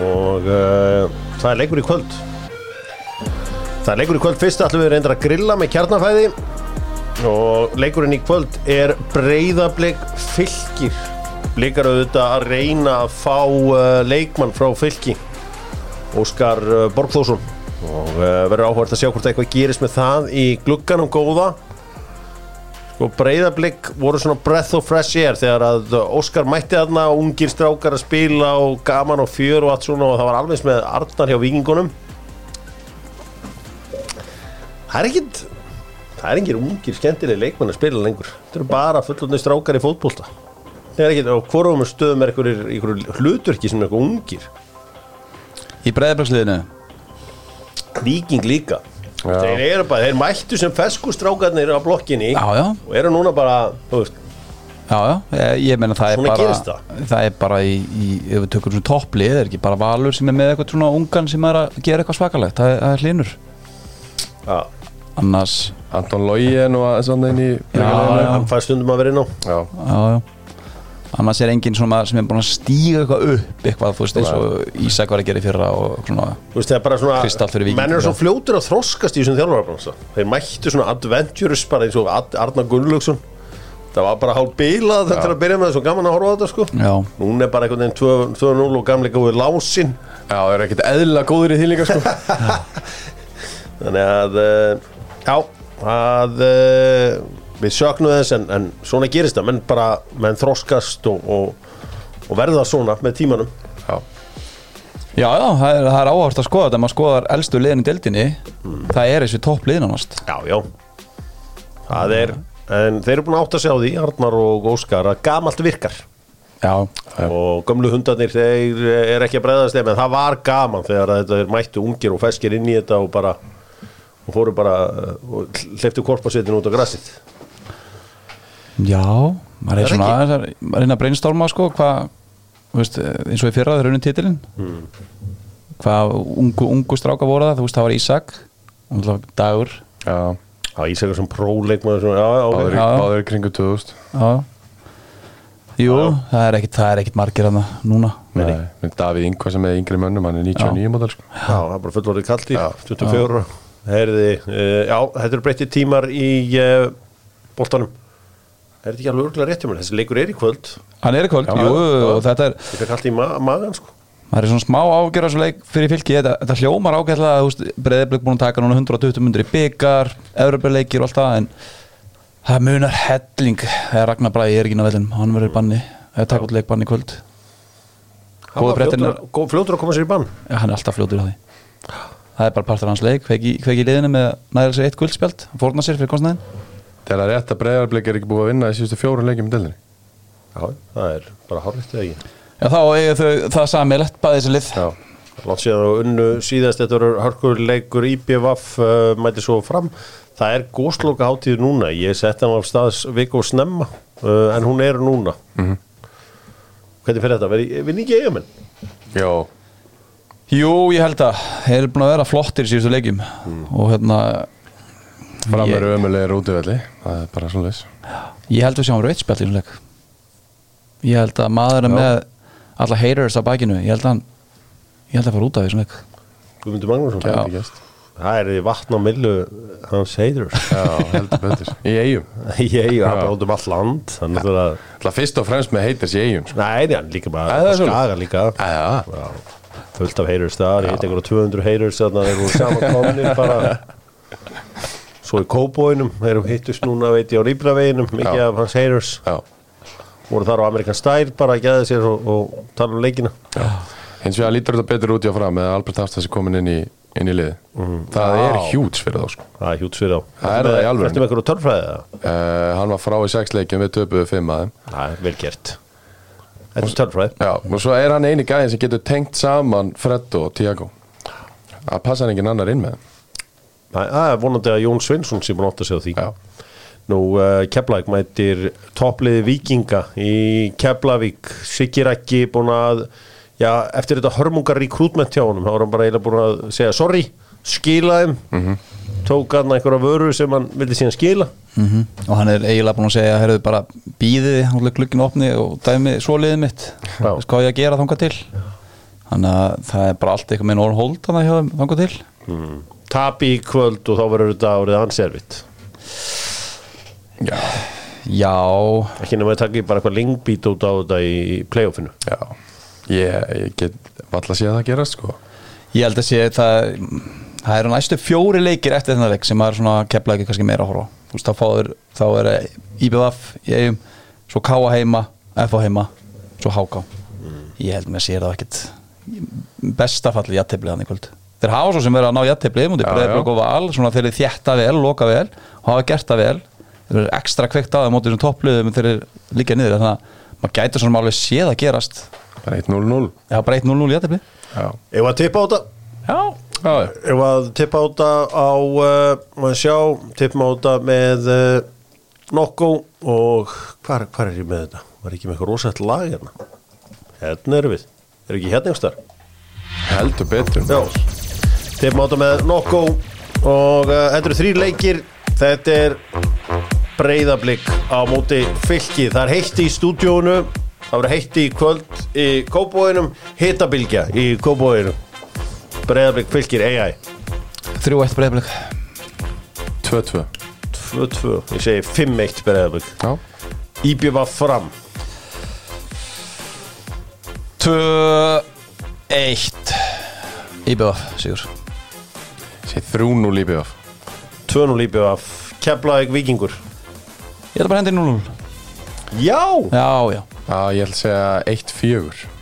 Speaker 1: Og uh, það er leikur í kvöld. Það er leikur í kvöld. Fyrst ætlum við reyndar að grilla með kjarnafæði og leikurinn í kvöld er breyðablik fylgir blikar auðvitað að reyna að fá uh, leikmann frá fylki Óskar uh, Borgþórsson. Og uh, verður áhvert að sjá hvort eitthvað gerist með það í glugganum góða. Sko breyðablík voru svona breath of fresh air þegar að Óskar mætti þarna ungir strákar að spila og gaman og fjör og allt svona og það var alveg með Arnar hjá vikingunum Það er ekkit það er engir ungir skemmtileg leikmenn að spila lengur. Þetta eru bara fullotni strákar í fótbolta. Það er ekkit, og hvorum stöðum er einhverjir hlutverki sem er eitthvað ungir?
Speaker 3: Í breiðabraksliðinu
Speaker 1: Víking líka.
Speaker 2: Já.
Speaker 1: þeir eru bara, þeir mættu sem feskustrákarnir á blokkinni
Speaker 3: Já, já,
Speaker 1: og eru núna bara, þú veist
Speaker 3: já, já. Ég, meina það er bara
Speaker 1: það.
Speaker 3: það er bara í, í ef við tökum svona topplið er ekki bara Valur sem er með eitthvað svona ungan sem er að gera eitthvað svakalegt? Það það er hlinur
Speaker 1: Já,
Speaker 3: annars,
Speaker 2: Anton Lógin og svona inn í
Speaker 3: Já, já.
Speaker 1: hann fær stundum að vera inn á.
Speaker 2: Já.
Speaker 3: já, já. Annars er enginn svona sem er búin að stíga eitthvað upp eitthvað, þú veist, eins og Ísak var að gera í fyrra og svona,
Speaker 1: Þú veist, það er bara svona
Speaker 3: Kristall fyrir Víking,
Speaker 1: Menn eru svo
Speaker 3: já.
Speaker 1: fljótur að þroskast í þessum þjálfarabransa Þeir mættu svona adventurous bara eins og Arnar Gunnlaugsson. Það var bara hálf bilað þetta er að byrja með svo gaman að horfa á þetta sko.
Speaker 3: Já,
Speaker 1: Hún er bara einhvern veginn 2 2-0 og gamleika úr lásin
Speaker 2: Já, það er ekkert eðlilega góður í því líka sko
Speaker 1: Þannig að eh, Já, að eh, Við söknum þess en, en svona gerist það. Menn bara, menn þroskast og, og, og verða svona með tímanum.
Speaker 2: Já,
Speaker 3: já, já það er, það er áhört að skoða þetta, maður skoðar elstu liðin í deildinni það er þessi topplið nánast.
Speaker 1: Já, já. Það er, en þeir eru búin að átta sig á því Arnar og Óskar að gamalt virkar.
Speaker 3: Já,
Speaker 1: og gömlu hundarnir þeir er ekki að breyðast þeim en það var gaman þegar þetta er mættu ungir og feskir inn í þetta og bara og fóru bara uh, og hleyptu korpasveitin út á grassið
Speaker 3: já maður
Speaker 1: Er
Speaker 3: er svona aðeins að er inn að brainstorma sko, hvað, þú veist, eins og í fyrra þeir raunin titilin hvað ungu, ungu stráka voru það, þú veist, það var Ísak Dagur.
Speaker 2: Já.
Speaker 1: Já, Ísakar sem próleikmaður svona, já, ok.
Speaker 2: Báður, kringu 2000
Speaker 3: já. Jú, það er ekkit, það er ekkit margir hana núna.
Speaker 1: Nei,
Speaker 2: Davíð Ingvar sem er yngri mönnum, hann er 99 módal sko.
Speaker 1: Já, það er bara fullorðið kallt í
Speaker 2: Já.
Speaker 1: 24 Herði, uh, já, þetta eru breyttið tímar í uh, boltanum. Er þetta ekki alveg örgulega rétt hjá mér? Þessi leikur er í kvöld.
Speaker 3: Hann er í kvöld,
Speaker 2: Já,
Speaker 3: jú, og þetta er
Speaker 1: Ég fekk allt í ma magan, sko.
Speaker 3: Maður er svona smá ágjör að svo leik fyrir fylki. Þetta, þetta hljómar veist, breyðarblik búin að taka núna 120 mundur í byggar Evropaleikir og allt það, en það munar helling. Þegar Ragnar Bræði er ekki inn á vellinum, hann verður banni. Það er takk út leikbanni í kvöld.
Speaker 1: Fljótur að koma sér í bann.
Speaker 3: Já, hann er alltaf fljótur á því það er bara partur af hans leik, kveiki í liðinu með næður sér eitt guldspjald, fórna sér fyrir kostnæðin
Speaker 2: Þegar að rétt að breyðarblik er ekki búið að vinna í síðustu fjórum leikjum í deildinni.
Speaker 1: Já, það er bara hárrið eða ekki?
Speaker 3: Já, þá eiga þau það samilegt, bæði þessi lið.
Speaker 2: Já,
Speaker 1: Látt síðan og unnu síðast þetta eru hörkurleikur IPVF uh, mæti svo fram. Það er góðsloka hátíð núna. Ég setti hann af staðs viku og snemma uh, en hún er núna.
Speaker 2: Mhm.
Speaker 1: hvernig fyrir þetta, verði vinn ekki eigamenn
Speaker 2: já,
Speaker 3: Jú, ég held að þeir eru búin að vera flottir í síðustu leikjum. Og hérna
Speaker 2: fram
Speaker 3: Ég-
Speaker 2: er ömulegir útivelli Það er bara svona leys
Speaker 3: ég held að við sjáum rauðspjall í þessum leik. Ég held að maður er með alla haters á bakinu, ég held að hann Ég held að fara út af þessum leik.
Speaker 1: Guðmundur Magnússon
Speaker 3: Já.
Speaker 2: Gæti gerst.
Speaker 1: Það er í vatn á millu hans heiður
Speaker 2: Já, heldur betur. Í eigum
Speaker 1: Ég er bara út um all land Þannig að það
Speaker 2: Það fyrst og fremst með heiters í eigum sko.
Speaker 1: Nei, nei, hann líka bara
Speaker 2: það er
Speaker 1: Skaga líka.
Speaker 2: Já,
Speaker 1: fullt af heyrurs þar, ég heit einhverja 200 heyrurs þannig að þeir voru samankomnir bara. Svo í kóbóinum þeir hittust núna veit ég á Rýbraveginum mikið af hans heyrurs
Speaker 2: já.
Speaker 1: Voru þar á Amerikan Style bara að geða sér og, og tala um leikina.
Speaker 2: Hins vegar lítur þetta betur út í að fram með Albert Hafstæs er komin inn í, inn í lið. Það er
Speaker 1: Vá.
Speaker 2: hjúts fyrir þá sko.
Speaker 1: það er hjút fyrir þá.
Speaker 2: Það er það í alvörunni.
Speaker 1: Þetta með einhverju törfræði það?
Speaker 2: uh, Hann var frá í sex leikjum við töpuðu fimm að þeim.
Speaker 1: Það er vel gert Þetta er törfræði
Speaker 2: Já, og svo er hann eini gæðin sem getur tengt saman Fred og Tiago Það passa engin annar inn með þeim.
Speaker 1: Það er vonandi að Jón Svinsson sé búin að átta sig á því
Speaker 2: Já.
Speaker 1: Nú, uh, Keflavík mætir toppliði Víkinga í Keflavík Siggi Rækki búin að já, eftir þetta hörmungar rekrútment hjá honum þá er hann bara eiginlega búin að segja sorry skila þeim
Speaker 2: Mhm.
Speaker 1: Tók hann einhverja vöru sem hann vildi síðan skila.
Speaker 3: Mm og hann er eiginlega búin að segja herrðu bara býðið, hann er glukkin opni og dæmi svo liðið mitt. Veist hvað ég að gera þangað til? Þannig að það er bara allt eitthvað með orð hold þannig hjá þeim þangað til.
Speaker 1: Mm. tap í kvöld og þá verður þetta árið anservitt
Speaker 2: Já,
Speaker 3: já,
Speaker 1: ekki nema að taka í bara eitthvað lengbít út á þetta í playoffinu.
Speaker 2: Já. Ég, ég get valla að sé að það gerast sko.
Speaker 3: Ég held að sé það það eru næstu fjóri leikir eftir þennan leik sem maður svona kepla ekki kannski meira að horfa veist þá fáður, þá er IBF í eigum, svo Káa heima FH heima, svo HK ég held með að sé það ekkit besta falli jætteflið hann í kvöld. Þeir hafa svo sem verið að ná svona þeir eru þjætta vel loka vel, og hafa gert það vel. Þeir eru ekstra kveikt á það mótið þessum toppliðum þeir eru líka niður, þannig að maður gætur svona alveg séð að gerast.
Speaker 2: Bara 1-0-0
Speaker 3: já, bara 1-0-0 jætteflið
Speaker 2: Já,
Speaker 1: Ef að tippa á þetta?
Speaker 3: Já,
Speaker 1: Ef að tippa á á uh, maður sjá, tippa á þetta með uh, Nokko og hvar, hvar er ég með þetta? Var ekki með eitthvað rosætt lag hérna? Hérna erum við. Er ekki hérna einhverstar?
Speaker 2: heldur betur
Speaker 1: Já. Tippa á þetta með Nokko og uh, þetta eru þrý leikir. Þetta er breyðablík á móti fylki. Það er heitt í stúdíónu Það verður heitt í kvöld í kóbóinum Hittabilgja í kóbóinum Breyðablík fylkir AI
Speaker 3: 3-1 breyðblokk
Speaker 2: 2-2
Speaker 1: 2-2, ég segi 5-1 Breiðablik.
Speaker 2: Já,
Speaker 1: Íbjöfa fram.
Speaker 3: 2-1 IBF, sigur.
Speaker 2: Sé 3-0 í BF
Speaker 1: 2-0 Íbjöfa Keflavík Víkingur.
Speaker 3: Ég ætla bara að hendi 0-0
Speaker 1: Já.
Speaker 3: Já, já.
Speaker 2: Já, ég ætla að segja 1-4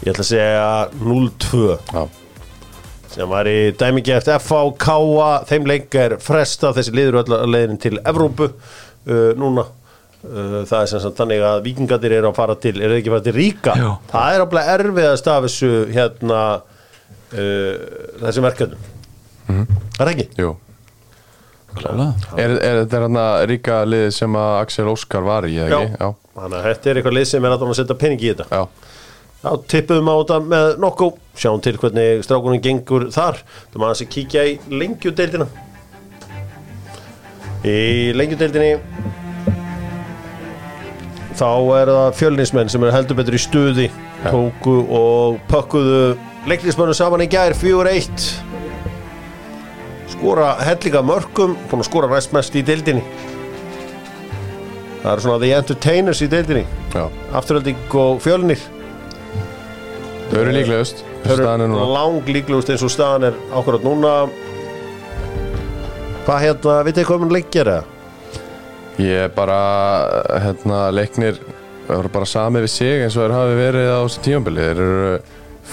Speaker 1: Ég ætla að segja 0-2
Speaker 2: Já,
Speaker 1: sem var í dæmingi eftir FH Káa þeim leik er fresta þessi liður öll að leiðin til Evrópu. Uh, núna. Uh, það er sem sagt þannig að vikingatir eru að fara til eru þeir ekki að fara til Ríka?
Speaker 3: Jú.
Speaker 1: það er alveg erfiðast af þessu hérna uh, þessi verkefnum. Það er ekki?
Speaker 2: Jú. Er, er þetta hérna ríka liðið sem að Axel Óskar var í, eða ekki? Já,
Speaker 1: þannig að þetta er eitthvað lið sem er að setja pening í þetta.
Speaker 2: Já,
Speaker 1: Já, tippuðum á þetta með nokku. Sjáum til hvernig strákunum gengur þar. Þú maður að kíkja í lengjudeildina. Í lengjudeildinni Þá er það fjölnismenn sem eru heldur betur í stuði. Tóku og pökkuðu leiknismönnum saman í gær 4-1 Skora hellinga mörkum Búin að skora restmest í deildinni. Það eru svona the entertainers í deildinni.
Speaker 2: Já.
Speaker 1: Afturölding og fjölnir
Speaker 2: Þau eru líklegust
Speaker 1: Þau
Speaker 2: Staðan er
Speaker 1: eru
Speaker 2: núna.
Speaker 1: lang líklegust eins og staðan er ákvarðat núna. Hvað hérna, vitið þið hvað mun leik gera?
Speaker 2: Ég er bara, hérna, leiknir Það eru bara sami við sig eins og þeir hafi verið á þessu tímabili. Þeir eru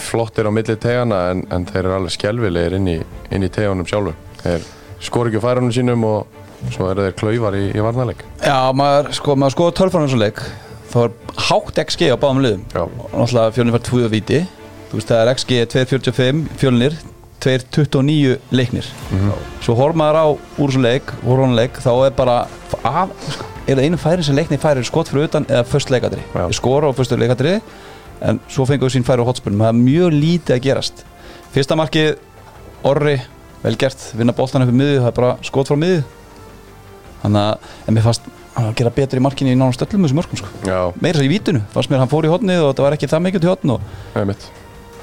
Speaker 2: flottir á milli tegana en, en þeir eru alveg skelvilegir inn í, inn í tegunum sjálfur. Þeir skor ekki á færunum sínum og svo eru þeir klaufar í, í varnarleik.
Speaker 3: Já, maður sko, maður skoða tölfræðum svo leik þá er hátt XG á báðum liðum. Og náttúrulega fjölnir fær 2 viti þú veist það er XG 2.45 fjölnir 2.29 leiknir. Svo horf maður á úr svo leik leik þá er bara af, er það einu færin sem leikni færi skot fyrir utan eða först leikadri
Speaker 2: Já.
Speaker 3: skora á förstu leikadri en svo fengur sín færi á hotspunum það er mjög lítið að gerast. Fyrsta markið Orri, vel gert vinna boltan upp í miðju, það er bara skot frá miðju. Þannig að en mér fannst að gera betur í markinu í nánast öllum þessum mörgum sko. Meira svo í vítinu, fannst mér hann fór í hotnið og það var ekki það mikið til hotn og
Speaker 2: það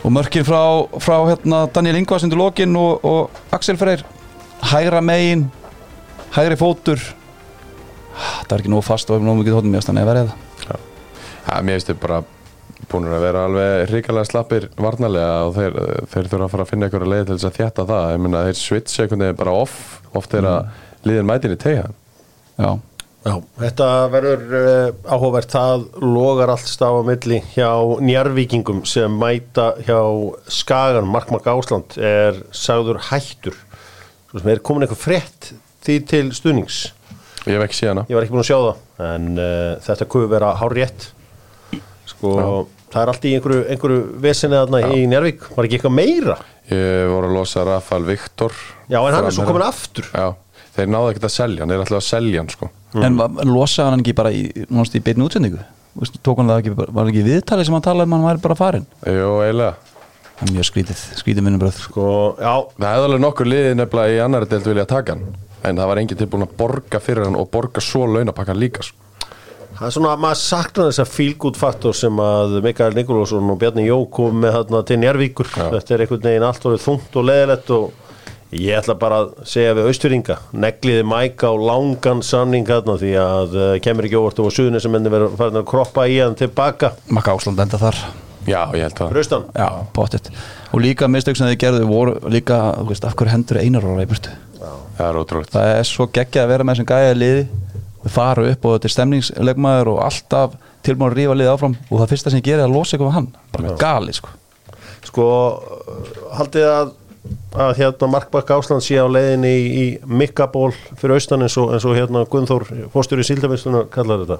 Speaker 3: og mörkin frá, frá hérna, Daniel Ingvars undir lokin og, og Axel Freyr hægra megin hægri fótur. Það er ekki nógu fast og ekki nógu mikið hóttum mér þannig að verða það.
Speaker 2: Ja, mér finnst þið bara búin að vera alveg ríkalega slappir varnarlega og þeir, þeir þurfa að fara að finna einhverja leið til þess að þjætta það. Ég meina þeir switch einhvern veginn bara off oft þegar mm. liðin mætin í tegja
Speaker 3: já,
Speaker 1: Já, þetta verður uh, áhugavert. Það logar allt staf á milli hjá njárvíkingum sem mæta hjá Skagan, Markmark Ásland er sagður hættur. Er komin eitthvað frétt því til stuðnings?
Speaker 2: Ég hef ekki séð hana.
Speaker 1: Ég var ekki búin að sjá það en uh, þetta kuður vera hár rétt sko, það er allt í einhverju, einhverju vesinni þarna í Njárvík var ekki eitthvað meira?
Speaker 2: Ég voru að losa Rafael Viktor
Speaker 1: já, en hann er svo komin aftur.
Speaker 2: Já, þeir náðu ekkert að selja hann, þeir ætlaðu að selja hann sko.
Speaker 3: en va- losaði hann ekki bara í, í beinni útsendingu? Tók hann það ekki, bara- var ekki viðtalið sem hann talaði um að hann væri bara farin
Speaker 2: Jú, eiginlega.
Speaker 3: Það er mjög skrítið, skrítið minnubröð
Speaker 1: sko, já,
Speaker 2: Það hefði alveg nokkur liðið nefnilega í annari deild vilja taka hann en það var enginn tilbúin að borga fyrir hann og borga svo launapakkan líka sko.
Speaker 1: Það er svona að maður saknar þess að feel-good faktor sem að Mikael Nikolásson og Bjarni Jó kom með þarna til Njárvíkur. Þetta er einhvern veginn allt orðið þungt og leðilegt og ég ætla bara að segja við Austuringa, negliði mæka á langan samning þarna því að uh, kemur ekki óvart og suðunni sem enni verður farin að kroppa í hann tilbaka.
Speaker 3: Makka Ásland enda þar.
Speaker 2: Já, ég held að
Speaker 1: Hraustan?
Speaker 3: já, pottitt og líka mistök sem þið gerðu voru líka, þú veist, af hverju hendur einar ára í burtu
Speaker 2: það er ótrúlegt.
Speaker 3: Það er svo geggjað að vera með þessum gæja liði. Við fara upp og þetta er stemningslegmaður og alltaf tilbúin að rífa liði áfram. Og það fyrsta sem ég gerir er að hann
Speaker 1: hérna Markbakk Ásland sé á leiðinni í, í Mikkaból fyrir austan eins og, eins og hérna Gunnþór, fórstur í Síldavinslunar kallar þetta.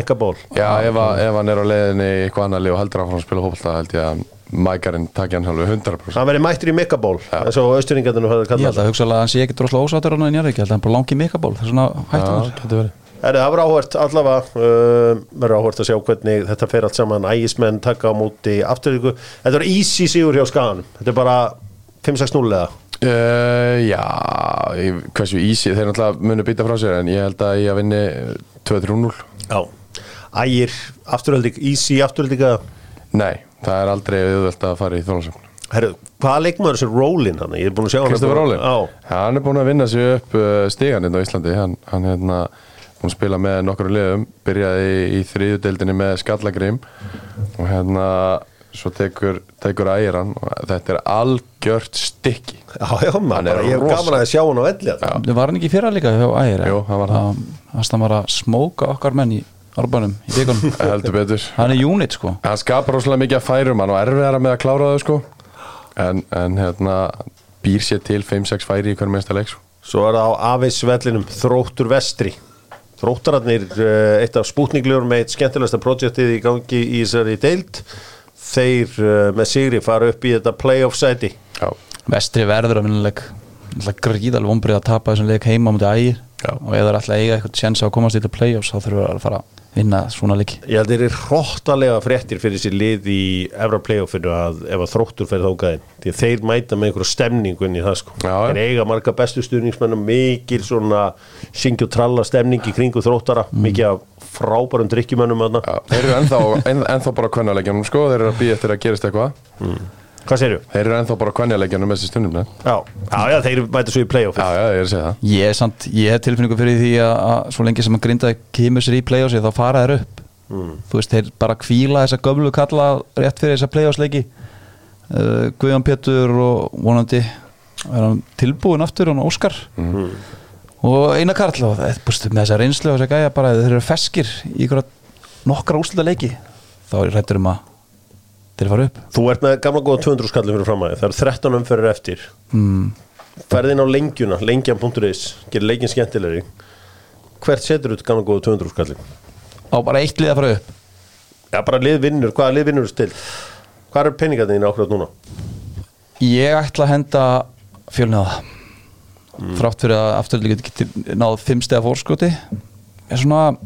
Speaker 1: Mikkaból.
Speaker 2: Já, ef, að, ef hann er á leiðinni í eitthvað annar lið og heldur áfram að spila hópulta held ég að mækarinn takja hann alveg 100%
Speaker 1: Hann verið mættur í Mikkaból, eins og austuringarnir höfðu
Speaker 3: ég
Speaker 1: kallað
Speaker 3: held að hugsa að hann sé ekki droslega ósáttur hann í Njarvík, ég held að hann bara langi mikaból það er svona
Speaker 2: verið.
Speaker 1: Herri, það var áhvert allavega uh, verður áhvert að sjá hvernig þetta fer allt saman. Ægismenn taka á móti afturvíku þetta var easy sigur hjá Skaganum. Þetta er bara 5-6-0 eða?
Speaker 2: Uh, já, ég- hversu easy þeir náttúrulega munu býta frá sér en ég held að ég að vinni 2-3-0
Speaker 1: já, ægir afturhalding, easy afturhalding eða?
Speaker 2: Nei, það er aldrei auðvelt að fara í þólasöfn
Speaker 1: Herri, hvaða leikmaður er þessi Rólin hann ég er búin að sjá hann
Speaker 2: Kristofur Rólin?
Speaker 1: Já,
Speaker 2: Hann er búin að vinna sig upp stigan hérna á Íslandi. Hann, hann hérna búin að spila með nokkur liðum byrjaði í, í þriðudeldinni með Skallagrim og hérna svo tekur, tekur ægir hann og þetta er algjört stykki.
Speaker 1: Já, já maður,
Speaker 2: Hann
Speaker 1: ég hef gaman að sjá hann á velli þarna.
Speaker 3: það var hann ekki fyrra líka hjá Ægir?
Speaker 2: Jú, hann var það.
Speaker 3: það var að smóka okkar menn í árbænum í byggunum
Speaker 2: heldur betur.
Speaker 3: Hann er unit sko.
Speaker 2: Hann skapar rosalega mikið að færum hann og erfiðara með að klára þau sko. En, en hérna býr sér til 5-6 færi í hvernig minnsta leik sko.
Speaker 1: Svo er það á Avis vellinum Þróttur Vestri. Þróttararnir, eh, eitt af spútningljóður með eitt skemmtilegasta projektið í gangi í þessari deild þeir eh, með sigri fara upp í þetta playoff sæti.
Speaker 2: Já,
Speaker 3: Vestri verður að vinnuleik gríðal vombrið að tapa þessum leik heima á mútið ægir.
Speaker 2: Já.
Speaker 3: og ef það er alltaf að eiga eitthvað tjens að komast í þetta play-offs þá þurfum við að fara að vinna svona leiki.
Speaker 1: Ég held þeir eru hróttalega fréttir fyrir sér lið í Evra playoffinu að ef að þróttur fyrir þókaðin því að þeir mæta með einhverju stemningu inn í það sko.
Speaker 2: Já,
Speaker 1: þeir eiga marga bestu stuðningsmennum mikil svona syngju tralla stemning í kringu þróttara mikið af frábærum drikkjumennum aðna
Speaker 2: já. Þeir eru ennþá, en, ennþá bara kvennaleikjanum sko, þeir eru að býja eftir að gerist eitthvað.
Speaker 1: Hvað segirðu?
Speaker 2: Þeir eru ennþá bara kvennaleikjanum þessi stundum Já,
Speaker 1: Já, já, já, þeir mæta svo í playoffið
Speaker 2: já, ég er að segja það.
Speaker 3: Ég er samt, ég hef tilfinningu fyrir því að, að svo lengi sem að grinda kemur sér í play-offsi þá fara þær upp. Þú veist, þeir bara kvíla þessa gömlu kalla rétt fyrir þessa play-offs leiki uh, Guðjón Pétur og vonandi er hann tilbúin aftur hann Óskar og Einar Karl og það, búst, með þessa reynslu og þessa gæja bara þeir eru feskir í nokkra úslita leiki þá er rættur um að þeir fara upp
Speaker 1: Þú ert með gamla góða 200 skallum fyrir fram að það eru 13 umferðir eftir
Speaker 3: mm.
Speaker 1: ferðin á lengjuna, lengjan.is gerir leikin skemmtilegri hvert setur þú gamla góða 200 skallin?
Speaker 3: á bara eitt lið að fara upp
Speaker 1: Já, bara lið vinnur, hvaða lið vinnur til? Hvað er peningarnir þín ákveðat núna?
Speaker 3: Ég ætla að henda fjölniða þrátt fyrir að afturlega geti náð fimm stegar fórskoti. Er svona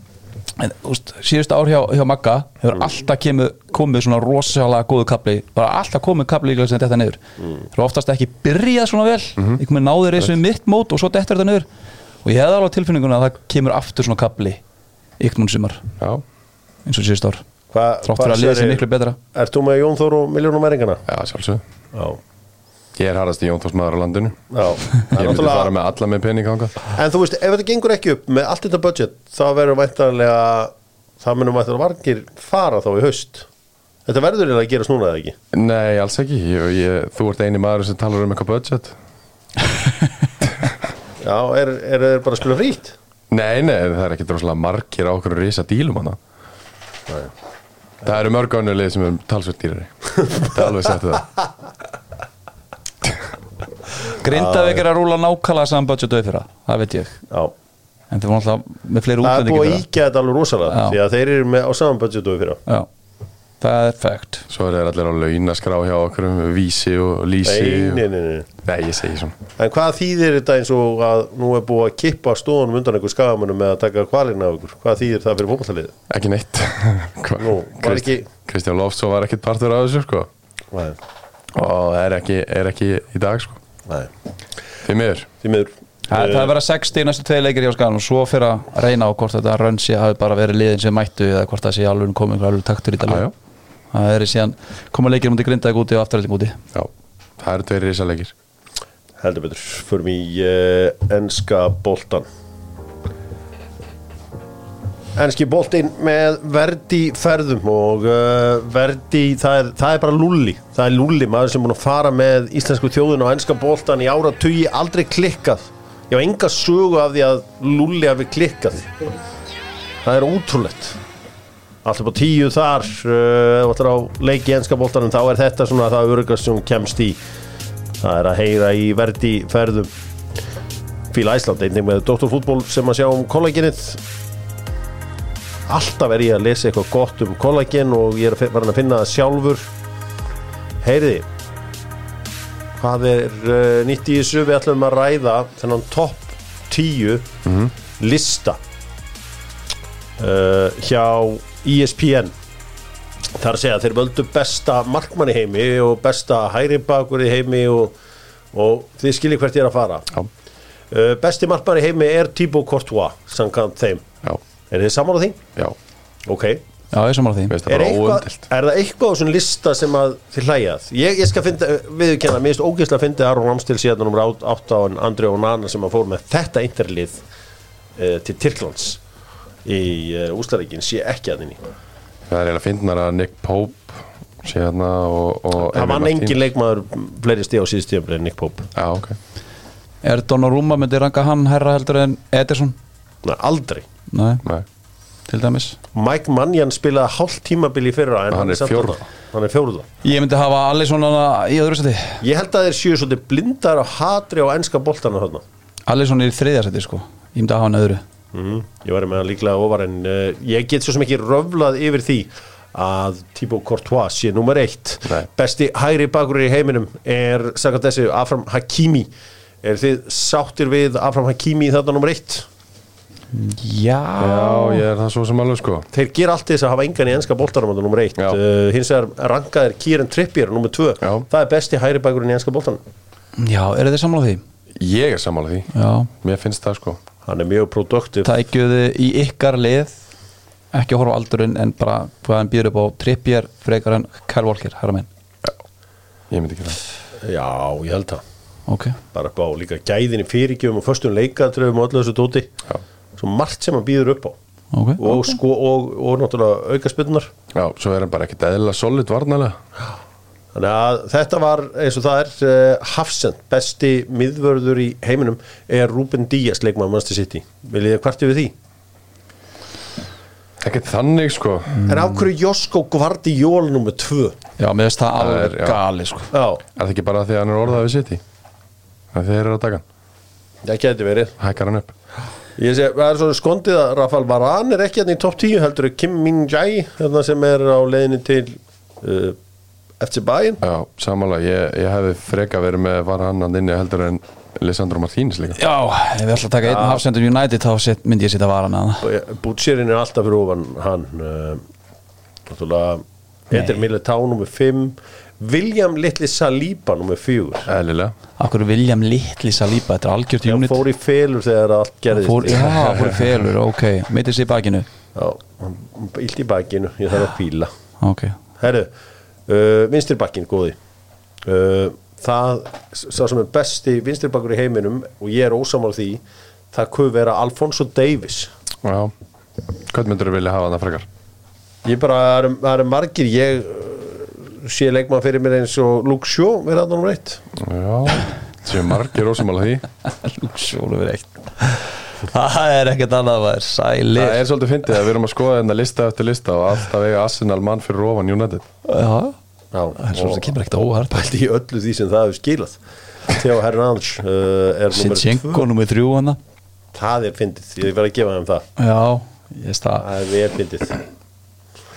Speaker 3: en, úst, síðust ár hjá, hjá Magga hefur alltaf kemur, komið svona rosalega góðu kapli, bara alltaf komið kapli sem þetta niður. Það er oftast ekki byrjað svona vel, mm -hmm. einhvern veginn náður þessu mitt mót og svo dettur þetta niður. Og ég hefði alveg tilfinninguna að það kemur aftur svona kapli ykkur núna sumar,
Speaker 2: Já,
Speaker 3: eins og síðust ár.
Speaker 1: Hva,
Speaker 3: Þrátt fyrir að liða sér miklu betra.
Speaker 1: Ert þú með Jón Þór og miljónum mæringana?
Speaker 2: Já, sjálfsög
Speaker 1: Já,
Speaker 2: Ég er harðast í Jón Þórs maður á landinu.
Speaker 1: Já
Speaker 2: Ég myndi
Speaker 1: náttúrulega-
Speaker 2: fara með alla með pening hangað
Speaker 1: En þú veist, ef þetta gengur ekki upp með allt þetta budget þá verður væntanlega það munum þetta vargir fara þá í haust. Þetta verður eiginlega að gera snúna eða ekki?
Speaker 2: Nei, alls ekki. Ég, ég, Þú ert eini maður sem talar um eitthvað budget.
Speaker 1: Já, er, er, er bara að spila frýtt?
Speaker 2: Nei, nei, það er ekki droslega margir á okkur risa dílum hana. Það eru mörg ánulið sem er talsvöld dýrari. Það er alveg sett það
Speaker 3: Grindavík er að rúla nákvæmlega saman budget auð fyrir það veit ég
Speaker 1: Já
Speaker 3: En þeir voru alltaf með fleiri
Speaker 1: Það er
Speaker 3: útlendingi
Speaker 1: búið að íkja þetta alveg rosalega
Speaker 3: Já.
Speaker 1: því að þeir eru með á saman budgetu fyrir
Speaker 3: það Já, það er fact
Speaker 2: Svo er þeir allir á launaskrá hjá okkur um vísi og lýsi
Speaker 1: Nei,
Speaker 2: og...
Speaker 1: nei, nei, nei.
Speaker 2: nei, ég segi svona
Speaker 1: En hvað þýðir þetta eins og að nú er búið að kippa stóðunum undan einhver skagamönnum með að taka kvalina af ykkur? Hvað þýðir það fyrir fótballtalið?
Speaker 2: Ekki neitt Hva?
Speaker 1: Nú, var ekki-
Speaker 2: Kristján Loftsson var ekkit partur af þessu sko
Speaker 1: Nei,
Speaker 2: og er ekki, er ekki í dag sko Því miður.
Speaker 3: Það, það er verið að 60 næstu tvei leikir hjá skanum og svo fyrir að reyna á hvort þetta rönsi hafi bara verið liðin sem mættu eða hvort það sé alveg komið alveg taktur í
Speaker 2: já,
Speaker 3: Það er síðan koma leikir mútið grindaði úti og afturhalding úti.
Speaker 2: Já. Það eru tveir risalegir
Speaker 1: Heldur betur, förum í uh, enska boltan Enski boltinn með verdi ferðum og uh, verdi, það er, það er bara lulli það er lulli, maður sem er búin að fara með íslensku þjóðun og enska boltan í ára tugi aldrei klikkað. Ég haf enga sögu af því að lulli hafi klikkað. Það er ótrúlegt. Allt upp á tíu þar uh, ætlar á leiki í enska boltanum þá er þetta svona það örugast sem kemst í. Það er að heyra í verdi ferðum. Fíla Æsland, einnig með doktorfútból sem að sjá um kollagenið alltaf er ég að lesa eitthvað gott um kollagen og ég er að finna það sjálfur. Heyriði hvað er uh, nýtt í þessu? Við ætlum að ræða þennan topp 10 lista uh, hjá ESPN þar að segja að þeir völdu besta markmann í heimi og besta hæri bakur í heimi og, og þið skiljið hvert ég er að fara. Uh, besti markmann í heimi er Thibaut Courtois samkvæmt þeim,
Speaker 2: já,
Speaker 1: er þið saman á því?
Speaker 2: já
Speaker 1: ok,
Speaker 3: Já, ég samála því
Speaker 2: Veist
Speaker 1: er, eitthvað, er það eitthvað á þessum lista sem að þið hlæjað? Ég, ég skal finna, viðurkenna, mér finnst ógeðslega að finna Aron Ramstil síðan nummer 8 en Andri og Nana sem að fór með þetta interlið uh, til Tyrklands í uh, úslaríkin sé ekki að þinni
Speaker 2: Það er eiginlega fyndnar að Nick Pope sé hérna og, og
Speaker 1: það
Speaker 2: Martínez.
Speaker 1: engin leikmaður fleiri stíð á síðust tíðanbreið Nick Pope
Speaker 2: Já, ok
Speaker 3: Er Donnarumma myndi ranka hann herra heldur en Ederson?
Speaker 1: Nei, aldrei.
Speaker 3: Nei,
Speaker 2: Nei.
Speaker 3: til dæmis.
Speaker 1: Mike Mannion spilaði hálft tímabil í fyrra en
Speaker 2: Hann er
Speaker 1: samt
Speaker 2: fjórða.
Speaker 1: hann er fjórða.
Speaker 3: Ég myndi hafa allir svona í öðru seti
Speaker 1: ég held að þeir séu svolítið blindar á hatri á enska boltana þarna.
Speaker 3: Allir svona í þriðja seti sko. Ég myndi hafa hann öðru.
Speaker 1: Mm, ég var með hann líklega ofar en uh, ég get svo sem ekki röflað yfir því að Thibaut Courtois sé nummer eitt.
Speaker 2: Nei.
Speaker 1: besti hægri bakur í heiminum er sagði þessi Afram Hakimi. Er þið sáttir við Afram Hakimi þarna nummer eitt
Speaker 3: Já,
Speaker 2: Já, ég er það svo sem alveg sko.
Speaker 1: Þeir gera allt þess að hafa engan í enska boltanum þarna nummer eitt.
Speaker 2: Já.
Speaker 1: uh, hins vegar rankaðir Kieran Trippier nummer tvö.
Speaker 2: Já.
Speaker 1: það er besti hægri bakurinn í enska boltanum.
Speaker 3: Já, eru þið samála því?
Speaker 2: Ég er sammála því.
Speaker 3: Já.
Speaker 2: Mér finnst það sko.
Speaker 1: Hann er mjög produktiv.
Speaker 3: Tækjuðu í ykkar lið Ekki að horfa á aldurinn en bara hvað hann býður upp á Trippier, frekar en Kyle Walker, herra minn?
Speaker 2: Ég myndi ekki það.
Speaker 1: Já, ég held það.
Speaker 3: Ok.
Speaker 1: Bara upp á líka gæðin í fyrirgjöfum og föstum leikatröfum og öllu þessu tóti.
Speaker 2: Já.
Speaker 1: Svo margt sem hann býður upp á.
Speaker 3: Ok.
Speaker 1: Og, sko, og, og náttúrulega auka spynnar
Speaker 2: Já, svo er hann bara ekkert eðla solid varnalega
Speaker 1: þannig að þetta var eins og það er uh, Hafsend, besti miðvörður í heiminum er Ruben Díaz leikmann Manchester City, viljið þið kvarti við því?
Speaker 2: Ekkert þannig sko.
Speaker 1: En af hverju Josko Guardiol nummer 2
Speaker 3: Já, mér finnst það
Speaker 2: Það er-
Speaker 3: gali sko.
Speaker 1: Já,
Speaker 2: Er það ekki bara því að hann er orðað við City? Það er þeir eru að taka hann?
Speaker 1: Það geti verið.
Speaker 2: Hækkar hann upp
Speaker 1: ég sé, það er svona skondið að Rafael Varane er ekki hérna í topp 10 heldur er Kim Min Jae hérna sem er á leiðinni til uh, FC Bayern.
Speaker 2: Já, samanlega, ég, ég hefði freka verið með var hann að inni heldur en Lisandro Martínez líka.
Speaker 3: Já, ef við ætla að taka einn hafsendum United þá set, myndi ég setja varan að
Speaker 1: Bútsirinn er alltaf fyrir ofan hann uh, náttúrulega Peter Militao nummer 5 William Little Saliba nummer 4
Speaker 2: Eðlilega.
Speaker 3: Akkur William Little Saliba, þetta er algjört unit.
Speaker 1: fór í felur þegar allt gerðist.
Speaker 3: Fór, Já, fór í felur, ok. Mittir sér í bakinu.
Speaker 1: Já, illt í bakinu, ég þarf að píla
Speaker 3: ok.
Speaker 1: Herru, uh, vinstri bakkin góði. Uh, Það, sá sem er besti vinstri bakkur í heiminum og ég er ósamál því það kuð vera Alfonso Davis
Speaker 2: Já, hvað myndur þú vilja hafa það frekar?
Speaker 1: Ég bara, það eru, það eru margir ég sé leikmann fyrir mér eins og Luke Shaw verða það nú reitt
Speaker 2: Já, séu margir ósumála því.
Speaker 3: Lúksjólu við eitt. Það er ekkert annað að vera sælir.
Speaker 2: Það er svolítið fyndið að við erum að skoða þetta lista eftir lista og alltaf eiga Arsenal mann fyrir ofan United.
Speaker 3: Já,
Speaker 1: Já,
Speaker 3: það er svo sem kemur ekkert óhært
Speaker 1: pældi í öllu því sem það hefur skilað. Theo Hernandes uh, er nummer
Speaker 3: Sinchenko
Speaker 1: tvö.
Speaker 3: nummið þrjú hana
Speaker 1: Það er fyndið, ég verð að gefa þeim það.
Speaker 3: Já, ég veist það
Speaker 1: Það er vel fyndið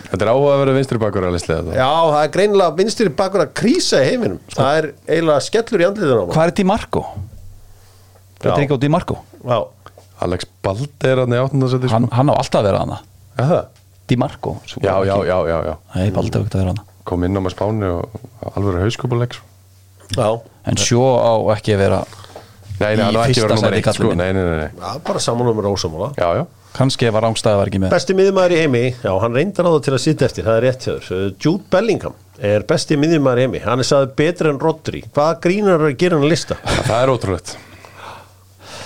Speaker 2: Þetta er áhuga að vera vinstri bakur að listlega þetta
Speaker 1: Já, það er greinilega vinstri bakur að krísa í heiminum. Það er eiginlega skellur í andliðun á maður
Speaker 3: Hvað er Di Marco? Federico Di Marco
Speaker 1: Já,
Speaker 2: Alex Balde er hann í áttundasæti
Speaker 3: hann, hann á alltaf að vera hana
Speaker 2: Já,
Speaker 3: Di Marco
Speaker 2: já, já, já, já, já.
Speaker 3: Nei, Baldi á ekkert að vera hana
Speaker 2: Kom inn á með spáni og alveg hauskupuleik
Speaker 1: já,
Speaker 3: En sjó á ekki að vera
Speaker 2: Nei, nei,
Speaker 3: Í
Speaker 2: hann var ekki
Speaker 3: fyrsta
Speaker 2: verið nummer
Speaker 3: sæti
Speaker 2: eitt sko. Nei, nei, nei, nei.
Speaker 1: Já bara saman um rósamála
Speaker 2: Já, já
Speaker 3: Kannski ef að rángstæði var ekki með.
Speaker 1: Besti miðjumæður í heimi, já hann reyndar á það til að sitja eftir, það er rétt hjá þér. Jude Bellingham er besti miðjumæður í heimi. Hann er sagði betri en Rodri. Hvaða grínar er að gera hann að lista?
Speaker 2: Það er ótrúlegt.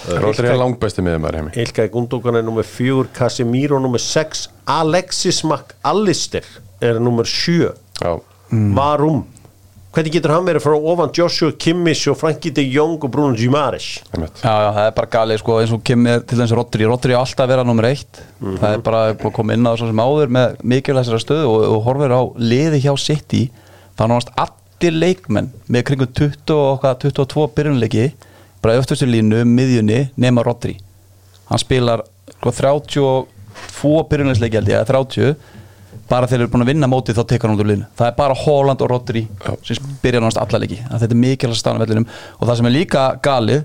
Speaker 2: Róttir er langbæsti miður maður heimi.
Speaker 1: Ilkay Gundogan er nummer 4, Casemiro nummer 6 Alexis McAllister er nummer 7
Speaker 2: Já,
Speaker 1: Varum Hvernig getur hann verið frá ofan Joshua Kimmich og Frankie de Jong og Bruno Gimares?
Speaker 3: Já, já, það er bara galið sko eins og kemur til þess Rodri. Rodri á alltaf að vera nummer eitt. Það er bara að koma inn á svo sem áður með mikilvægsara stöðu og, og horfir á liði hjá City. Þá náðast allir leikmenn með kringum 20 og okkar 22 byrjunleiki bara öftustu línu, miðjunni nema Rodri. Hann spilar sko, 32 byrjunleisleiki held ég, eða 30 bara þegar þeir eru búin að vinna mótið þá tekur hann út úr liðinu. Það er bara Holland og Rodri sem byrja náttúrulega alla leiki. Að þetta er mikilvægt staðan á vellinum. Og það sem er líka galið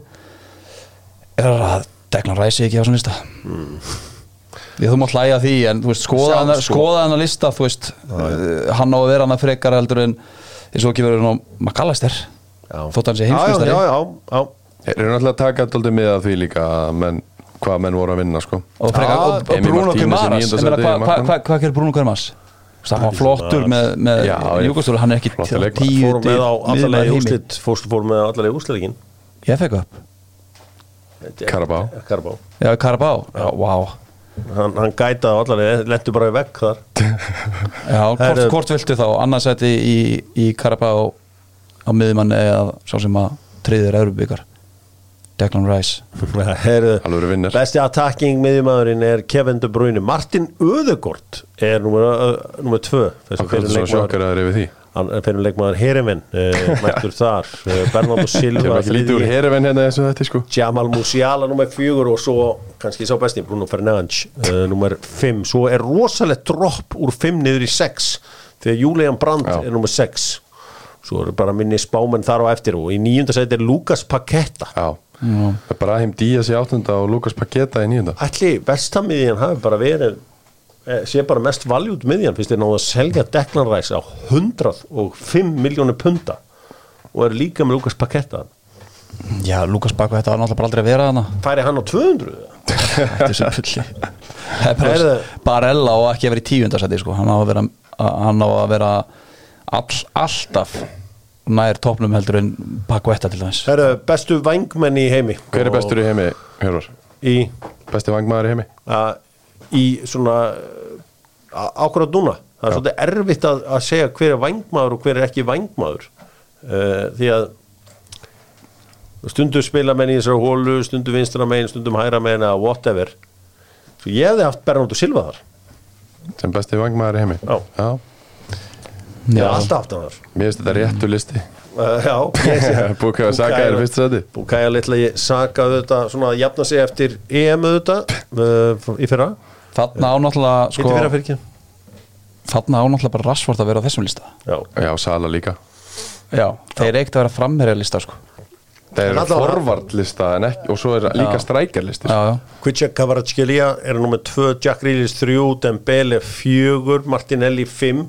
Speaker 3: er að Declan Rice ekki á svona lista. Ég þú mátt hlæja að því en veist, skoða hana,
Speaker 1: sko.
Speaker 3: hana lista veist, uh, hann á að vera hana frekar heldur en eins og ekki verður hann á McAllister þótt hann sé
Speaker 1: Já, já,
Speaker 3: heimsmyndstari
Speaker 1: já, já, já.
Speaker 2: Þeir eru náttúrulega að taka alltaf með að því líka að menn, hvað menn voru að vinna sko.
Speaker 3: Og, frekar,
Speaker 1: Já,
Speaker 3: og, og Bruno
Speaker 2: níunda
Speaker 3: Hvað hva, hva, hva, gerir Bruno Kumaras? Það var flottur með, með
Speaker 2: Já.
Speaker 3: Júkostur, hann er ekki tíu
Speaker 1: Fórum með á úrslit Fórstu fórum með á allarlega úrslitleikin
Speaker 3: Ég fekk upp.
Speaker 1: Karabá
Speaker 3: já, Karabá Já, wow
Speaker 1: Hann, hann gætaði á allarlega, lentu bara í vekk þar.
Speaker 3: Já, hvort, hvort viltu þá? Annarsæti í, í Karabá á miðjumann eða sá sem að triðir Euróbyggar Declan Rice.
Speaker 1: Besti attacking miðjumæðurinn er Kevin De Bruyne. Martin Öðegård er nummer, uh, nummer tvö þessi
Speaker 2: Akkur
Speaker 1: fyrir leikmaður. hann er leikmaður Herevin uh, mættur þar. Uh, Bernardo Silva
Speaker 2: herifenn hérna sko.
Speaker 1: Jamal Musiala nummer fjögur og svo kannski sá besti Bruno Fernandes uh, nummer fimm. Svo er rosalegt dropp úr fimm niður í sex þegar Julian Brandt
Speaker 2: Já.
Speaker 1: er nummer sex. Svo eru bara minni spámenn þar á eftir og í níunda sæti er Lucas Paqueta.
Speaker 2: Já, það er bara Ahim Díaz í áttunda og Lukas Paketa í nýjunda
Speaker 1: Ætli bestamiðjan hafi bara verið eh, sé bara mest valjút miðjan fyrst þeir náðu að selja Declan Rice á 105 miljónir punta og er líka með Lukas Paketta
Speaker 3: Já, Lukas Bakko, þetta var náttúrulega bara aldrei að vera hana
Speaker 1: færi hann á 200
Speaker 3: Þetta er svo fulli Það er bara
Speaker 1: Heyrðu.
Speaker 3: Barella og ekki að vera í tíundarsæti sko. hann á að vera, hann á að vera all, alltaf nær topnum heldur en Bakko til dæmis
Speaker 1: Það eru bestu vangmenn í heimi
Speaker 2: Hver er bestur í heimi, Hjörvar?
Speaker 1: í,
Speaker 2: Besti vangmaður í heimi?
Speaker 1: í svona uh, ákvörða núna það er svolítið erfitt að, að segja hver er vangmaður og hver er ekki vangmaður uh, því að stundu spila menn í þessari hólu stundu vinstra megin, stundum hæra megin eða whatever svo ég hefði haft Bernardo Silva þar
Speaker 2: Sem besti vangmaður í heimi?
Speaker 1: Já.
Speaker 2: Já.
Speaker 1: Ég hef alltaf þar.
Speaker 2: Mér finnst þetta réttu listi.
Speaker 1: Uh, já, ég sé
Speaker 2: Búkaði að Saka er fyrst sæti.
Speaker 1: Búkæja litla ég saka þetta svona að jafna sig eftir EM auðvitað uh, í fyrra.
Speaker 3: Þarna á náttúrulega
Speaker 1: Hitti
Speaker 3: sko,
Speaker 1: fyrra fyrir ekki
Speaker 3: Þarna á náttúrulega bara Rashford að vera á þessum lista.
Speaker 1: Já,
Speaker 2: Já, Sala líka.
Speaker 3: Já, þeir eitt að vera framherja lista sko.
Speaker 2: Það er ekki, og svo er líka
Speaker 3: já
Speaker 1: Kvitja Kavaratskilja er nummer 2, Jack Reelis 3, Dembele 4, Martinelli 5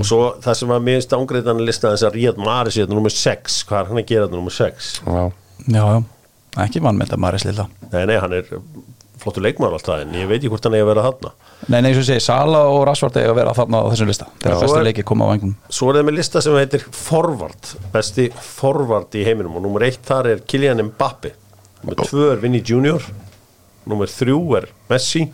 Speaker 1: og svo það sem var minnst ángreiðan lista þess að Ríad Maris er nummer 6 hvað er hann að gera þetta nummer 6
Speaker 2: Já,
Speaker 3: Já, já, ekki vann með þetta Maris Lilla.
Speaker 1: Nei, nei, hann er flottur leikmaður alltaf en ég veit ekki hvort hann er að vera þarna.
Speaker 3: Nei, nei, eins og ég segi, Sala og Rashford eiga að vera þarna á þessum lista.
Speaker 1: Já.
Speaker 3: bestu
Speaker 1: er-
Speaker 3: leikir koma á vangum
Speaker 1: Svo er það með lista sem heitir Forward Besti Forward í heiminum. Og nummer eitt þar er Kylian Mbappe. Nummer tvö er Vinny Junior. Nummer þrjú er Messi.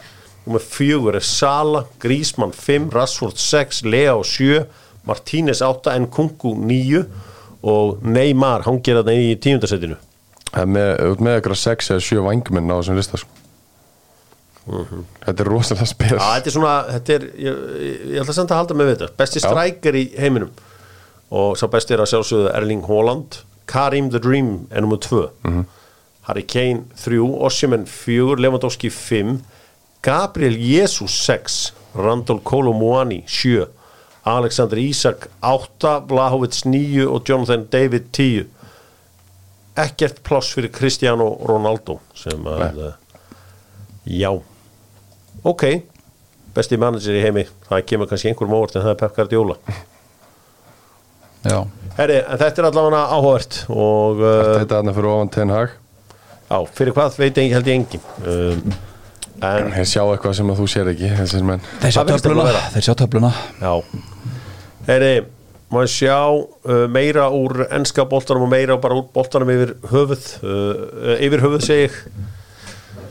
Speaker 1: Nummer fjögur er Sala Griezmann 5, Rashford 6 Leo 7, Martínez 8 Nkunku 9 og Neymar hangir þarna í tíundasettinu
Speaker 2: Það er með, ykkur 6 eða 7 vangmenn á þessum lista sko. Þetta er rosalega spes.
Speaker 1: Já, þetta er svona, þetta er, ég, ég, ætla samt að halda með þetta. Besti strækjar í heiminum. Og sá besti er að sjálfsögðu Erling Haaland. Karim the Dream er nummer 2 Harry Kane 3 Ossimen 4, Lewandowski 5 Gabriel Jesus 6 Randall Kolomuani 7 Alexander Isak 8 Vlahovic 9 og Jonathan David 10 Ekkert pláss fyrir Cristiano Ronaldo sem að uh, Já Ok, besti manager í heimi. Það kemur kannski einhverjum óvart en það er Pep Guardiola.
Speaker 3: Já,
Speaker 1: Herri, en þetta er allavega áhugavert og uh,
Speaker 2: Þetta er þarna fyrir ofan Ten Hag?
Speaker 1: Já, fyrir hvað veit ég held ég engin um, en
Speaker 2: Þeir sjá eitthvað sem að þú sér ekki Þessir menn.
Speaker 3: Þeir sjá töfluna. Þeir sjá töfluna.
Speaker 1: Já. Herri, maður sjá uh, meira úr enska boltanum og meira bara úr boltanum yfir höfuð uh, yfir höfuð segi ég.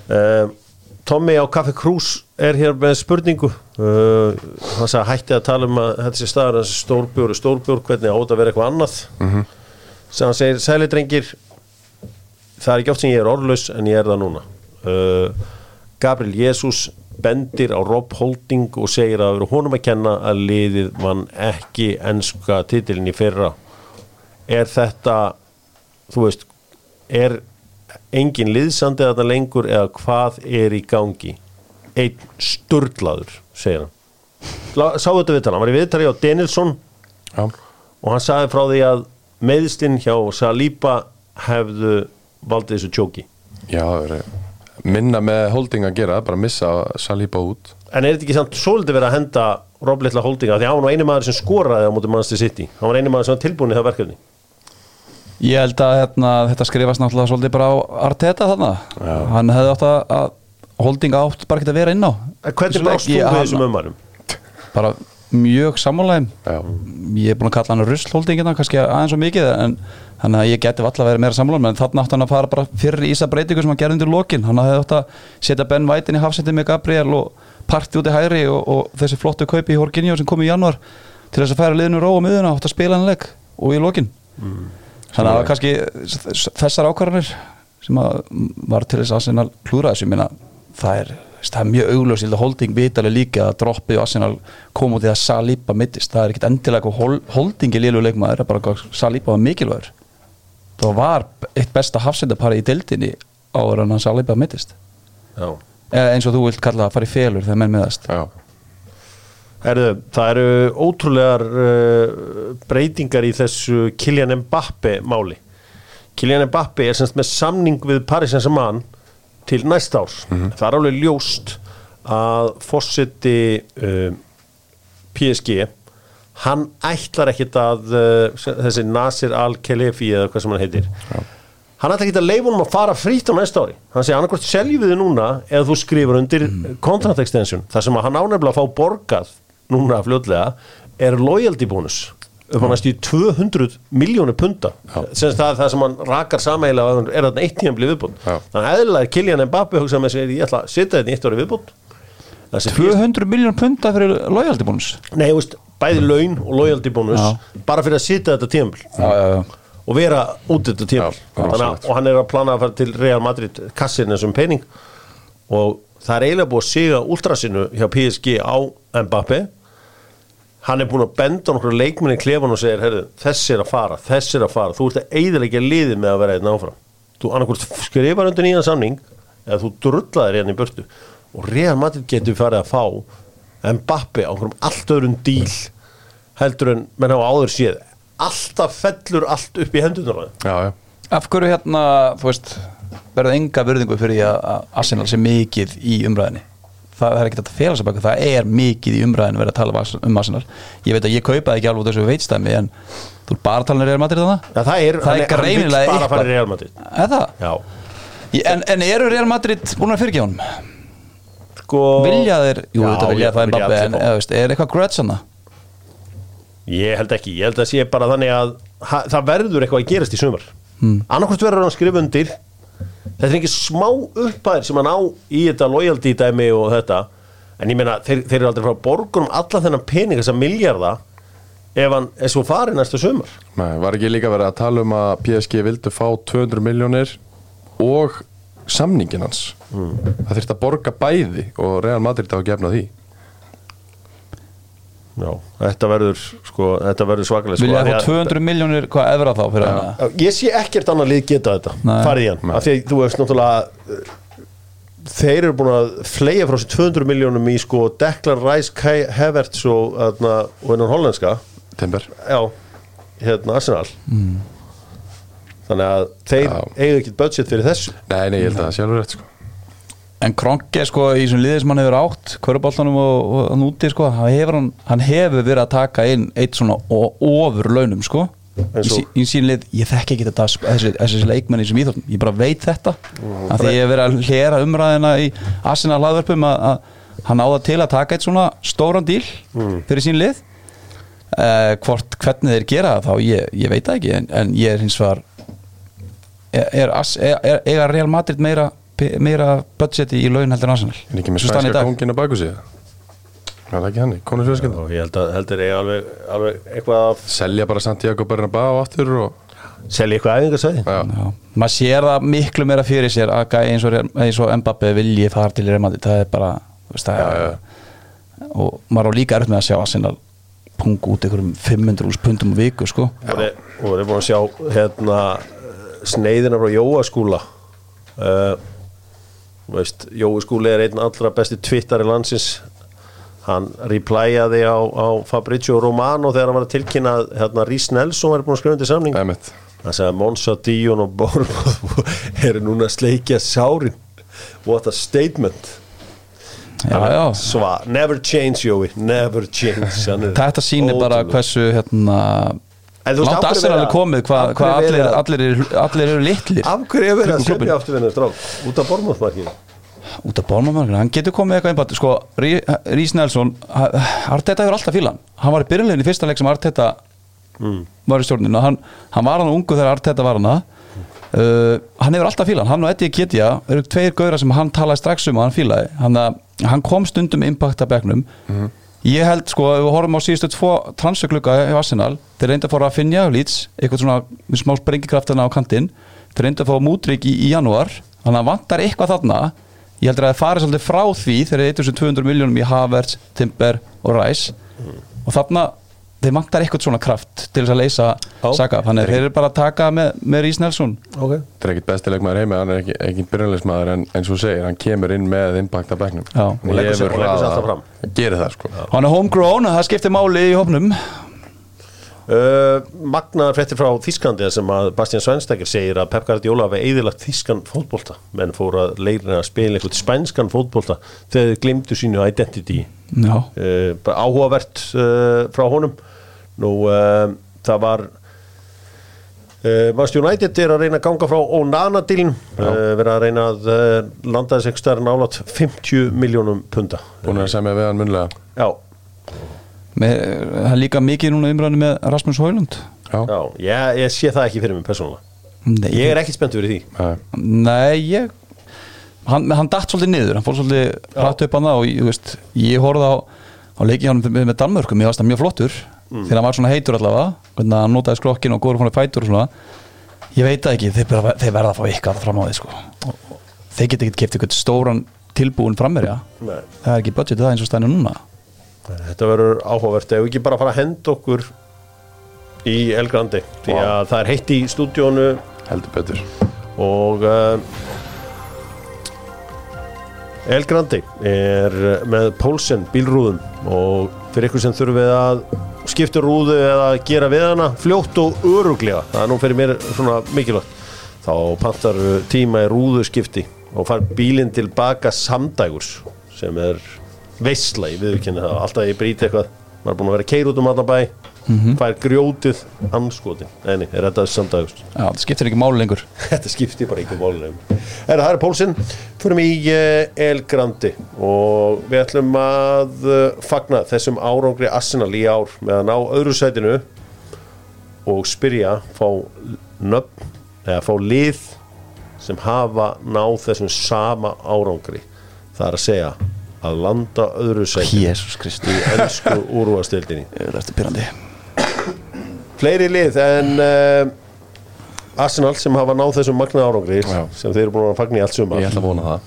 Speaker 1: Uh, Tommy á Kaffi Krús er hér með spurningu. Uh, hann sagði hætti að tala um að þetta sé staðar þessi stórbjór er stórbjór hvernig á þetta að vera eitthvað annað? Mm -hmm. sem hann segir, sæli drengir það er ekki oft sem ég er orðlaus en ég er það núna. Uh, Gabriel Jesus bendir á Rob Holding og segir að það eru honum að kenna að liðið vann ekki enska titilin í fyrra. Er þetta þú veist er engin liðsandi þetta lengur eða hvað er í gangi? Einn sturlaður segir hann. Sá þetta viðtala, hann var í viðtali á Denilson
Speaker 2: Já,
Speaker 1: og hann sagði frá því að meðstinn hjá Saliba hefðu valdið þessu tjóki.
Speaker 2: Já það er minna með holding að gera, bara missa Saliba út.
Speaker 1: En er þetta ekki samt svolítið verið að henda Rob Little Holdinga? Því að hann var eini maður sem skoraði á móti Manchester City. Hann var eini maður sem var tilbúin í það verkefni
Speaker 3: Ég held að hérna, þetta skrifast náttúrulega svolítið bara á Arteta þarna. Hann hefði átt að, að holdinga átt bara ekki að vera inn á.
Speaker 1: Hvernig brást þú
Speaker 3: hann-
Speaker 1: þessum umvarum?
Speaker 3: Bara mjög sammálaðum
Speaker 2: Já,
Speaker 3: Ég er búin að kalla hann ruslholdingina kannski aðeins og mikið en þannig að ég geti valla verið meira sammálaðum en þarna átt hann að fara bara fyrir í þessa breytingu sem hann gerði undir lokin. Hann hefði átt að setja Ben White inn í hafsetti með Gabriel og parti út í hæri og, og þessi flottu kaupi í Horginjó sem kom í januar til þess að færa liðinu ró á miðuna átt að spila hann leik og í lokin þannig að það var kannski þessar ákvarðanir sem að var til þess að Arsenal klúra þessu. Minna, það er það er mjög augljós, ég held að holding vitalega líka að droppið og Arsenal kom út í að Saliba mittist, það er ekkit endilega hol, holdingi liðlu leikmaður, það er bara hvað Saliba var mikilvægur. Það var eitt besta hafsendapari í deildinni áður en hann Saliba mittist. Eins og þú vilt kalla það að fara í felur þegar menn miðast.
Speaker 2: Já,
Speaker 1: Herðu, það eru ótrúlegar uh, breytingar í þessu Kylian Mbappe máli. Kylian Mbappe er semst með samning við Paris Saint-Germain til næst árs. Það er alveg ljóst að fórseti uh, PSG hann ætlar ekkit að uh, þessi Nasir Al-Khelefi eða hvað sem hann heitir hann ætlar ekkit að leifa honum að fara frýtt á næsta ári. Hann segir annarkvort seljum við þið núna eða þú skrifur undir mm. contract extension. Þar sem hann ánefnilega fá borgað núna fljótlega er loyalty bónus upp á næstu í 200 miljónu punta. Sem það það sem hann rakar sameiginlega er þarna eitt tíðan blið viðbúnd þannig að eðlilega er Kylian Mbappe hugsað með sér ég ætla að setja þetta í eitt ári viðbúnd
Speaker 3: 200 miljón punta fyrir loyalty bónus
Speaker 1: Nei, veist, bæði laun og loyalty bónus bara fyrir að sitja þetta
Speaker 3: já.
Speaker 1: og vera út þetta
Speaker 2: rosalegt.
Speaker 1: og hann er að plana að fara til Real Madrid kassin þessum pening. Og það er eiginlega búið að siga últrasinu hjá PSG á Mbappe hann er búin að benda nokkur leikminni klefan og segir, herru, þessi er að fara þessi er að fara, þú ert að eiginlega liðið með að vera einn áfram. Þú annarkvort skrifar undir nýjan samning eða þú drullaðir hérna í burtu. Og Real Madrid getur farið að fá Mbappe á einhverjum allt öðrum díl heldur en menn hafa áður séð. Alltaf fellur allt upp í hendunar á þeim.
Speaker 2: já, já.
Speaker 3: Af hverju hérna, þú veist verður enga virðingu fyrir því að að Arsenal sé mikið í umræðinni það, það er ekkert að fela sig baka, það er mikið í umræðinni verið að tala um um Arsenal ég veit að ég kaupaði ekki alveg þessu veitstæmi en þú er bara að tala um Real Madrid þannig
Speaker 1: Já, það er,
Speaker 3: Það er
Speaker 1: hann, hann
Speaker 3: greinilega
Speaker 1: bara fara
Speaker 3: eitthvað.
Speaker 1: í Real Madrid
Speaker 3: Er það? Ég- En, en eru Real Madrid búin að fyrirgefa honum?
Speaker 1: sko,
Speaker 3: Vilja þeir, jú,
Speaker 1: Já,
Speaker 3: þetta vilja það Mbappe
Speaker 1: allir
Speaker 3: en eða, veist, er eitthvað grudge hana?
Speaker 1: ég held ekki, ég held að sé bara þannig að ha, það verður eitthvað að gerast í sumar hmm. annarkvæmt verður hann að skrifa undir þetta er ekki smá uppæðir sem hann á í þetta loyalty dæmi og þetta. En ég meina, þeir, þeir eru aldrei frá að borga um alla þennan pening þess að miljarda ef hann er svo farið næsta sumar.
Speaker 2: Nei, var ekki líka verið að tala um að PSG vildu fá 200 miljónir og samningin hans. Það þurfti að borga bæði og Real Madrid á að gefna því
Speaker 1: Já, þetta verður sko, þetta verður svakalega
Speaker 3: það
Speaker 1: að-
Speaker 3: fá 200 miljónir hvað efra þá fyrir hana?
Speaker 1: Já, Ég sé ekkert annað lið geta þetta.
Speaker 3: Nei.
Speaker 1: farið í hann, af því að þú veist náttúrulega uh, þeir eru búin að fleia frá sér 200 miljónum í sko Declan Rice, Kai Havertz og, hennan hollenska.
Speaker 2: Timber.
Speaker 1: Já, hérna Arsenal. Þannig að þeir
Speaker 2: Já.
Speaker 1: eiga ekkert budget fyrir þessu.
Speaker 2: Nei, nei, ég held að það sjálfur rétt sko
Speaker 3: En Kronke sko í þessum liðið sem hann hefur átt Köruboltanum og, og hann úti sko hann hefur, hann, hefur verið að taka inn eitt svona ofur launum sko í, í sín lið, ég þekki ekki þetta sko, þessi, þessi leikmenn í þessum íþórtum, ég bara veit þetta
Speaker 1: Mm.
Speaker 3: af því ég hef verið að hlera umræðina í Arsenal hlaðverpum að, að hann áða til að taka eitt svona stóran díl
Speaker 1: Mm.
Speaker 3: fyrir sín lið uh, hvort hvernig þeir gera það þá ég, ég veit það ekki en, en ég er hins vegar er, er, er, er, er Real Madrid meira meira budgeti í laun heldur en Arsenal.
Speaker 2: En ekki með spænska
Speaker 3: dag.
Speaker 2: kongin að baku sig? Það er ekki hann, konur fjölskylda
Speaker 1: og ég held að heldur eiga alveg, alveg eitthvað að
Speaker 2: Selja bara Santiago Bernabéu aftur og
Speaker 1: selja eitthvað
Speaker 2: Já,
Speaker 3: Já. maður sér það miklu meira fyrir sér að eins og, eins og Mbappe vilji fara til Real Madrid. Það er bara þú veist, það
Speaker 2: Já,
Speaker 3: er, og maður á líka erfitt með að sjá Arsenal punga út einhverjum 500 úrs pundum á viku sko.
Speaker 1: Og þeir og þeir eru búin að sjá hérna sneiðina frá Jóaskúla uh, veist, Jóaskúli er einn allra besti twittari landsins. Hann replyaði á, á Fabrizio Romano þegar hann var að tilkynna hérna, Rhys Nelson var búin að skrifa undir samning. Hann sagði að Monsa, Dion og Borgo eru núna að sleikja sárin. What a statement.
Speaker 3: Já, já.
Speaker 1: Sva, never change Jói, never change
Speaker 3: þetta sýnir bara hversu hérna,
Speaker 1: En þú veist,
Speaker 3: langt
Speaker 1: af hverju
Speaker 3: Arsenal
Speaker 1: vera-
Speaker 3: er komið hvað hva allir, allir, allir eru litlir.
Speaker 1: Af hverju er verið að
Speaker 3: Kringum klúbbinn.
Speaker 1: semja aftur vinna strák? Út af bormóðmarkinu?
Speaker 3: út af bólmamarkinu, hann getur komið eitthvað einbætt sko, Rís Nelson ha- Arteta hefur alltaf fílan, hann var í byrjunlegin í fyrsta leik sem Arteta var í stjórninu hann, hann var hann ungu þegar Arteta var hann uh, hann hefur alltaf fílan, hann og Eddie Ketja eru tveir gauðra sem hann talaði strax um og hann fílaði, hann, hann kom stundum impact að bekknum ég held sko, ef við horfum á síðustu tvo transferklukka í Arsenal, þeir reynda að fóra að finja lýts, eitthvað svona smá sprengikraftana á kantinn, þeir reynda að fá mútrík í, í janúar, þannig að vantar eitthvað þarna. Ég heldur að það fari svolítið frá því þegar þeir 1200 miljónum í Havertz, Timber og Rice. Og þarna þeir vantar eitthvað svona kraft til þess að leysa
Speaker 1: Já.
Speaker 3: Saka, þannig að þeir eru bara að taka með, með Rís Nelson.
Speaker 1: Ok.
Speaker 2: Það er ekkit bestilegmaður heimi, hann er ekki, ekki byrjanleismadur en eins og segir, hann kemur inn með impact að bekknum.
Speaker 3: Já.
Speaker 1: Og leggur sig alltaf fram.
Speaker 2: Gerir það sko.
Speaker 3: Hann er homegrown, það skiptir máli í hópnum.
Speaker 1: Uh, Magnaðar fréttir frá Þísklandi sem að Bastian Svenstakir segir að Pep Guardiola hafi eðilagt þískan fótbolta. Menn fóru að leirina að spila eitthvað spænskan fótbolta þegar þeir glimtu sínu identity.
Speaker 3: Já,
Speaker 1: uh, áhugavert uh, frá honum nú uh, það var uh, Manchester United er að reyna að ganga frá Onana-dílin uh, vera að reyna að uh, landa þess ekstra nálat 50 miljónum punda.
Speaker 2: Búin að semja við hann munlega
Speaker 1: já,
Speaker 3: með, það er líka mikið núna umræðinu með Rasmus Hólund
Speaker 2: Já,
Speaker 1: já, ég, ég sé það ekki fyrir mig persónulega.
Speaker 3: Nei,
Speaker 1: ég er ekki spennt fyrir því.
Speaker 2: Nei.
Speaker 3: Nei, ég hann, hann datt svolítið niður, hann fór svolítið hratt upp hann það og ég, þú veist, ég horfði á, á leikið hann með, með Danmörkum, ég það mjög flottur þegar hann var svona heitur allavega hvernig hann notaði skrokkin og góður fónir fætur og svona ég veit ekki, þeir, bara, þeir verða að fá ykkar fram á því sko. Þeir geta ekki keft eitthvað stóran tilbúin frammerja
Speaker 1: Nei.
Speaker 3: það er ekki budgetið það eins og stænir núna.
Speaker 1: Þetta verður áhugavert. Ef við ekki bara fara að henda okkur í El Grandi því að það er heitt í stúdíónu.
Speaker 2: Heldur betur.
Speaker 1: Og uh, El Grandi er með Pólsen bílrúðum og fyrir ykkur sem þurfið að skipta rúðu eða gera við hana fljótt og öruglega það er nú fyrir mér svona mikilvægt. Þá pantar tíma í rúðuskipti og far bílinn tilbaka samdægurs sem er veistla í viðurkenni það. Alltaf ég bríti eitthvað. Maður er búin að vera keir út um allan bæ fær grjótið anskotin, neini, er þetta samdagust
Speaker 3: Já, það skiptir ekki máli lengur.
Speaker 1: Þetta skiptir bara einhver málunum Er það er Pólsinn, fyrir mig í uh, El Grandi og við ætlum að uh, fagna þessum árangri Arsenal í ár með að ná öðru sætinu og spyrja fá nöfn eða fá lið sem hafa náð þessum sama árangri. Það er að segja að landa öðru
Speaker 3: Kristi.
Speaker 1: Í ennsku úrvastildinni
Speaker 3: Það er eftir pyrrandi
Speaker 1: fleiri lið en uh, Arsenal sem hafa náð þessum magna árangri
Speaker 2: Já.
Speaker 1: sem þeir eru búin að fagna í allt sumar.
Speaker 2: Ég ætla að vona það.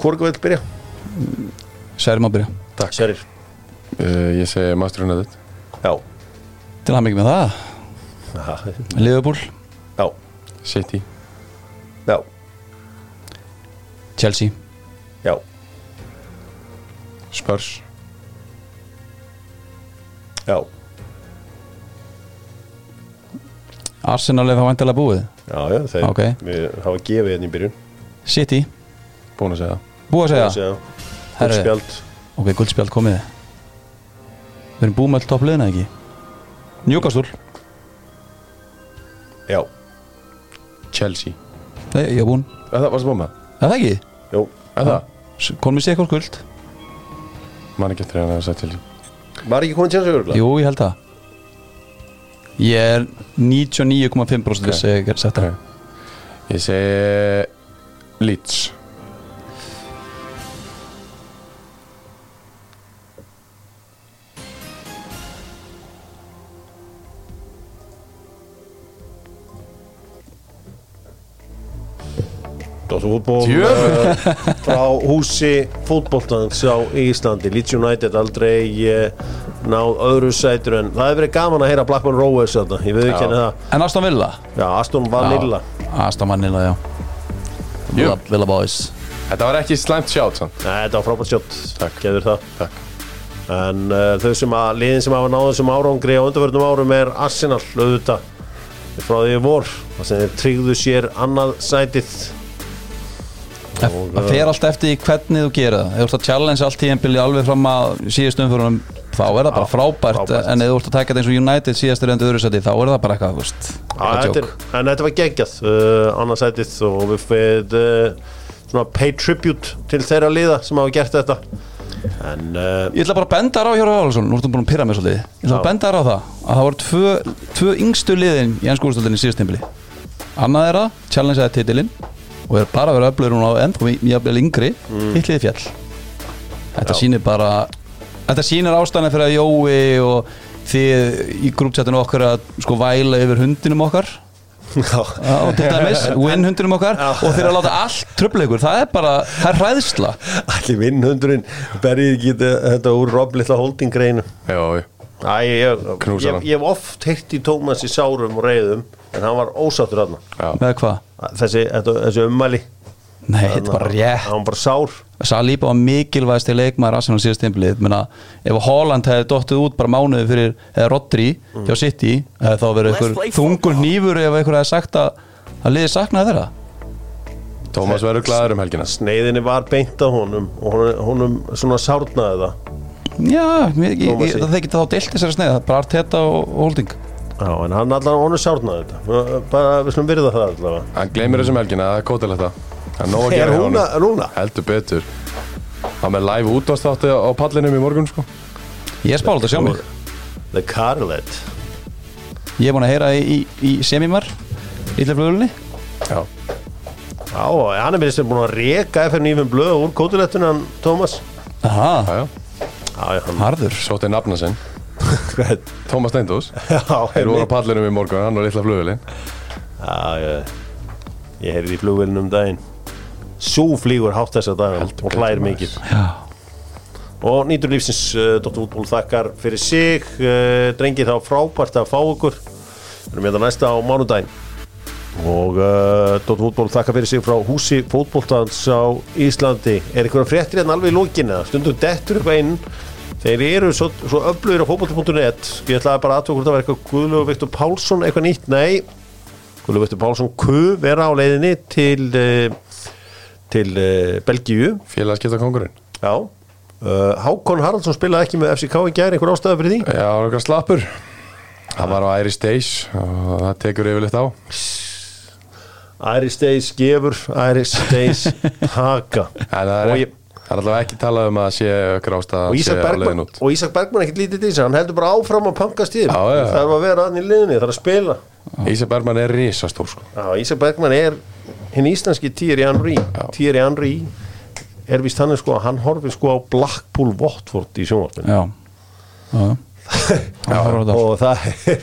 Speaker 1: Hvor vil byrja?
Speaker 3: Særi má byrja.
Speaker 1: Takk. Sverrir
Speaker 2: uh, Ég segi Master United.
Speaker 1: Já.
Speaker 3: Til hann mikið með það.
Speaker 1: Aha.
Speaker 3: Liverpool,
Speaker 1: Já.
Speaker 2: City.
Speaker 1: Já.
Speaker 3: Chelsea.
Speaker 1: Já.
Speaker 2: Spurs.
Speaker 1: Já
Speaker 3: Arsenal er þá vantilega búið?
Speaker 1: Já, já, þeir
Speaker 3: Ok.
Speaker 1: Við hafa gefið hérna í byrjun.
Speaker 3: City,
Speaker 2: Búin að segja.
Speaker 3: Búið að segja?
Speaker 1: Segja,
Speaker 3: Herri.
Speaker 1: Spjald
Speaker 3: Ok, guldspjald komið. Við erum búið með all toppliðina ekki? Newcastle?
Speaker 1: Já.
Speaker 2: Chelsea.
Speaker 3: Nei, ég er búinn.
Speaker 2: Er það, varstu búin með?
Speaker 3: Er það ekki?
Speaker 1: Jú.
Speaker 2: Er það?
Speaker 3: S- Konum við sé eitthvað skuld?
Speaker 2: Man ekki eftir að það sagt Chelsea.
Speaker 1: Var ekki komin tjens að örgla?
Speaker 3: Jú, ég held það Ég er 99,5% viss að ég er sett það
Speaker 2: Ég segi Leeds
Speaker 1: Dóttu fútból
Speaker 2: Djöfull.
Speaker 1: uh, frá húsi fútbóltans á Íslandi. Leeds United aldrei uh, náð öðru sætur en það hefur verið gaman að heyra Blackburn Rovers þarna, ég við ekki það.
Speaker 3: En Aston Villa?
Speaker 1: Já, Aston Vanilla.
Speaker 3: Já, Aston Vanilla, já. Villa, Villa Boys.
Speaker 2: Þetta var ekki slæmt sjátt
Speaker 1: Nei, þetta var frábært sjótt,
Speaker 2: Takk.
Speaker 1: geður það.
Speaker 2: Takk.
Speaker 1: En uh, þau sem að liðin sem hafa náð þessum árangri á undarverðnum árum er Arsenal auðvitað. Frá því vor það sem þeir tryggðu sér annað sætið
Speaker 3: Það fer alltaf eftir hvernig þú gerir það. Ef þú ert að challenge allt tíðanbili alveg fram að síðust umfyrunum þá er það bara frábært,
Speaker 1: frábært.
Speaker 3: en ef þú ert að taka þetta eins og United síðastur endur öðru seti þá er það bara eitthvað, þú veist eitthvað
Speaker 1: er,
Speaker 3: joke.
Speaker 1: en þetta var geggjað uh, annað sætið. Og við fyrir uh, svona pay tribute til þeirra liða sem hafa gert þetta. En uh,
Speaker 3: Ég ætla bara að benda þér á Hjóra Hálsson, nú ertum búin að pyrra mig svolítið. Ég ætla að benda þér á það að það voru tvö, tvö yngstu liðin í ennsku úrstöldinni síðust tímbili Annað er það, challenge eða titilinn og er bara að vera öflugur hún á ennþá mjög yngri, mm. hitliði fjall. Þetta
Speaker 1: Já.
Speaker 3: sýnir bara Þetta sýnir ástæðan fyrir að Jói og þið í grúptjættinu okkar að sko væla yfir hundinum okkar.
Speaker 1: Já,
Speaker 3: Já, til dæmis, win hundinum okkar. Og þeir að láta allt tröfleikur, það er bara það er hræðsla.
Speaker 1: Allir vinnhundurinn berið ekki þetta- þetta úr Rob litla holding greinu.
Speaker 2: Já, já.
Speaker 1: Ég, ég,
Speaker 2: Knúsar
Speaker 1: ég,
Speaker 2: hann.
Speaker 1: ég hef oft heyrt í Tómas í sárum og reyðum en hann var ósáttur aðna
Speaker 2: Já,
Speaker 3: með hvað?
Speaker 1: Þessi, þetta, þessi ummæli.
Speaker 3: Nei, þetta er bara rétt.
Speaker 1: hann var bara sár.
Speaker 3: Saliba var mikilvægst í leikmaður Arsenal síðast tímbilið ef Holland hefði dottið út bara mánuði fyrir eða Rodri hjá City hefði þá verið einhver þungur nýfur ef einhver hefði sagt að að liðið saknaði þeirra.
Speaker 2: Tómas verður glaður um helgina.
Speaker 1: Sneiðinni var beint á honum og honum, honum svona sárnaði það.
Speaker 3: Já, ég, ég,
Speaker 1: Tómasi.
Speaker 3: ég, það þá deilt þessari sneið bara Arteta og, og Holding
Speaker 1: Já, en hann allan honum sárnaði þetta. Bara við slum virða það allavega.
Speaker 2: Hann gleymir þessum helgina, það er kótilegt það. Er nóg að
Speaker 1: Er
Speaker 2: gera
Speaker 1: hún
Speaker 2: honum.
Speaker 1: núna?
Speaker 2: Heldur betur. Það með live útvarstátti á pallinum í morgun sko.
Speaker 3: Ég er spáld að sjá mig.
Speaker 1: The Carlet.
Speaker 3: Ég er búin að heyra í, í, í semimar Ítlarflugulunni
Speaker 2: Já,
Speaker 1: Já, hann er með þess að búin að reka FN9 blöð úr kótilettun hann Tómas
Speaker 3: Aha,
Speaker 2: já, já.
Speaker 3: Harður.
Speaker 2: Sótti nafna sinn? Tómas Steindós
Speaker 1: Já,
Speaker 2: Þeir voru á pallinum í morgun, hann og litla flugulinn
Speaker 1: Já, ég, ég heyrði í flugvélinu um daginn. Sú flýgur hátt þessa dag og
Speaker 2: betur,
Speaker 1: hlær
Speaker 2: maður.
Speaker 1: mikið.
Speaker 3: Já,
Speaker 1: Og nýtur lífsins uh, Dóttur Útból þakkar fyrir sig. Uh, Drengið þá frábært að fá ykkur Við erum hérna næsta á mánudaginn. Og uh, Dóttur Útból þakkar fyrir sig frá húsi fótboltans á Íslandi. Er einhverja fréttir hérna alveg í lókinu Stundum dettur upp einn Þeir eru svo, svo öflugir á fótbolti.net Ég ætlaði bara að hvort það var eitthvað Guðlögu Viktor Pálsson eitthvað nýtt. Nei, Guðlögu Viktor Pálsson Q vera á leiðinni til uh, til uh, Belgíu.
Speaker 2: Félagskipta kongurinn
Speaker 1: Já, uh, Hákon Haraldsson spilaði ekki með FCK í gæri einhver ástæða fyrir því?
Speaker 2: Já, okkar slappur. Hann var á Irish Days og það tekur yfirleitt á.
Speaker 1: Iris Days gefur, Iris Days taka.
Speaker 2: Það
Speaker 1: og, ég,
Speaker 2: það er allavega ekki talað um að sé ástæða
Speaker 1: og,
Speaker 2: að sé
Speaker 1: Ísak Bergman,
Speaker 2: út.
Speaker 1: og Ísak Bergman ekkert lítið til þess hann heldur bara áfram að pankast í
Speaker 2: Já, já.
Speaker 1: það er að vera hann í liðinni, það er að spila.
Speaker 2: Ísa Bergman er risastór sko.
Speaker 1: Já, Ísak Bergman er hinn íslenski Thierry Henry. Thierry Henry er vist hann sko, hann horfir sko á Blackpool Watford í
Speaker 3: já.
Speaker 1: og það er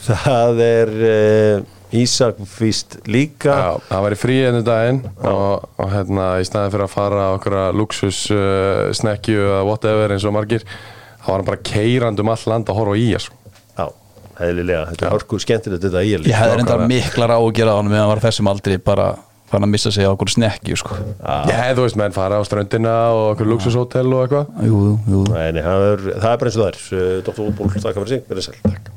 Speaker 1: það er uh, Ísak fyrst líka.
Speaker 2: Já, það var í frí ennum daginn og, og hérna í staðin fyrir að fara okkur luxus uh, snekju eða whatever eins og margir þá var hann bara keirand um all land að horfa í sko.
Speaker 1: Já, heðlilega, þetta er hörku skemmtilegt þetta í
Speaker 3: Ég hefði reyndar miklar ágjör á hann meðan var þessum aldrei bara fann að missa sig á okkur snekki sko.
Speaker 2: Já, þú veist, menn fara á ströndina og okkur luxushótel og eitthvað.
Speaker 3: Jú, jú, jú.
Speaker 1: Nei, nei, það er, það er bara eins og það er. Dr. Útból, takk fyrir sig, verið sæl. Takk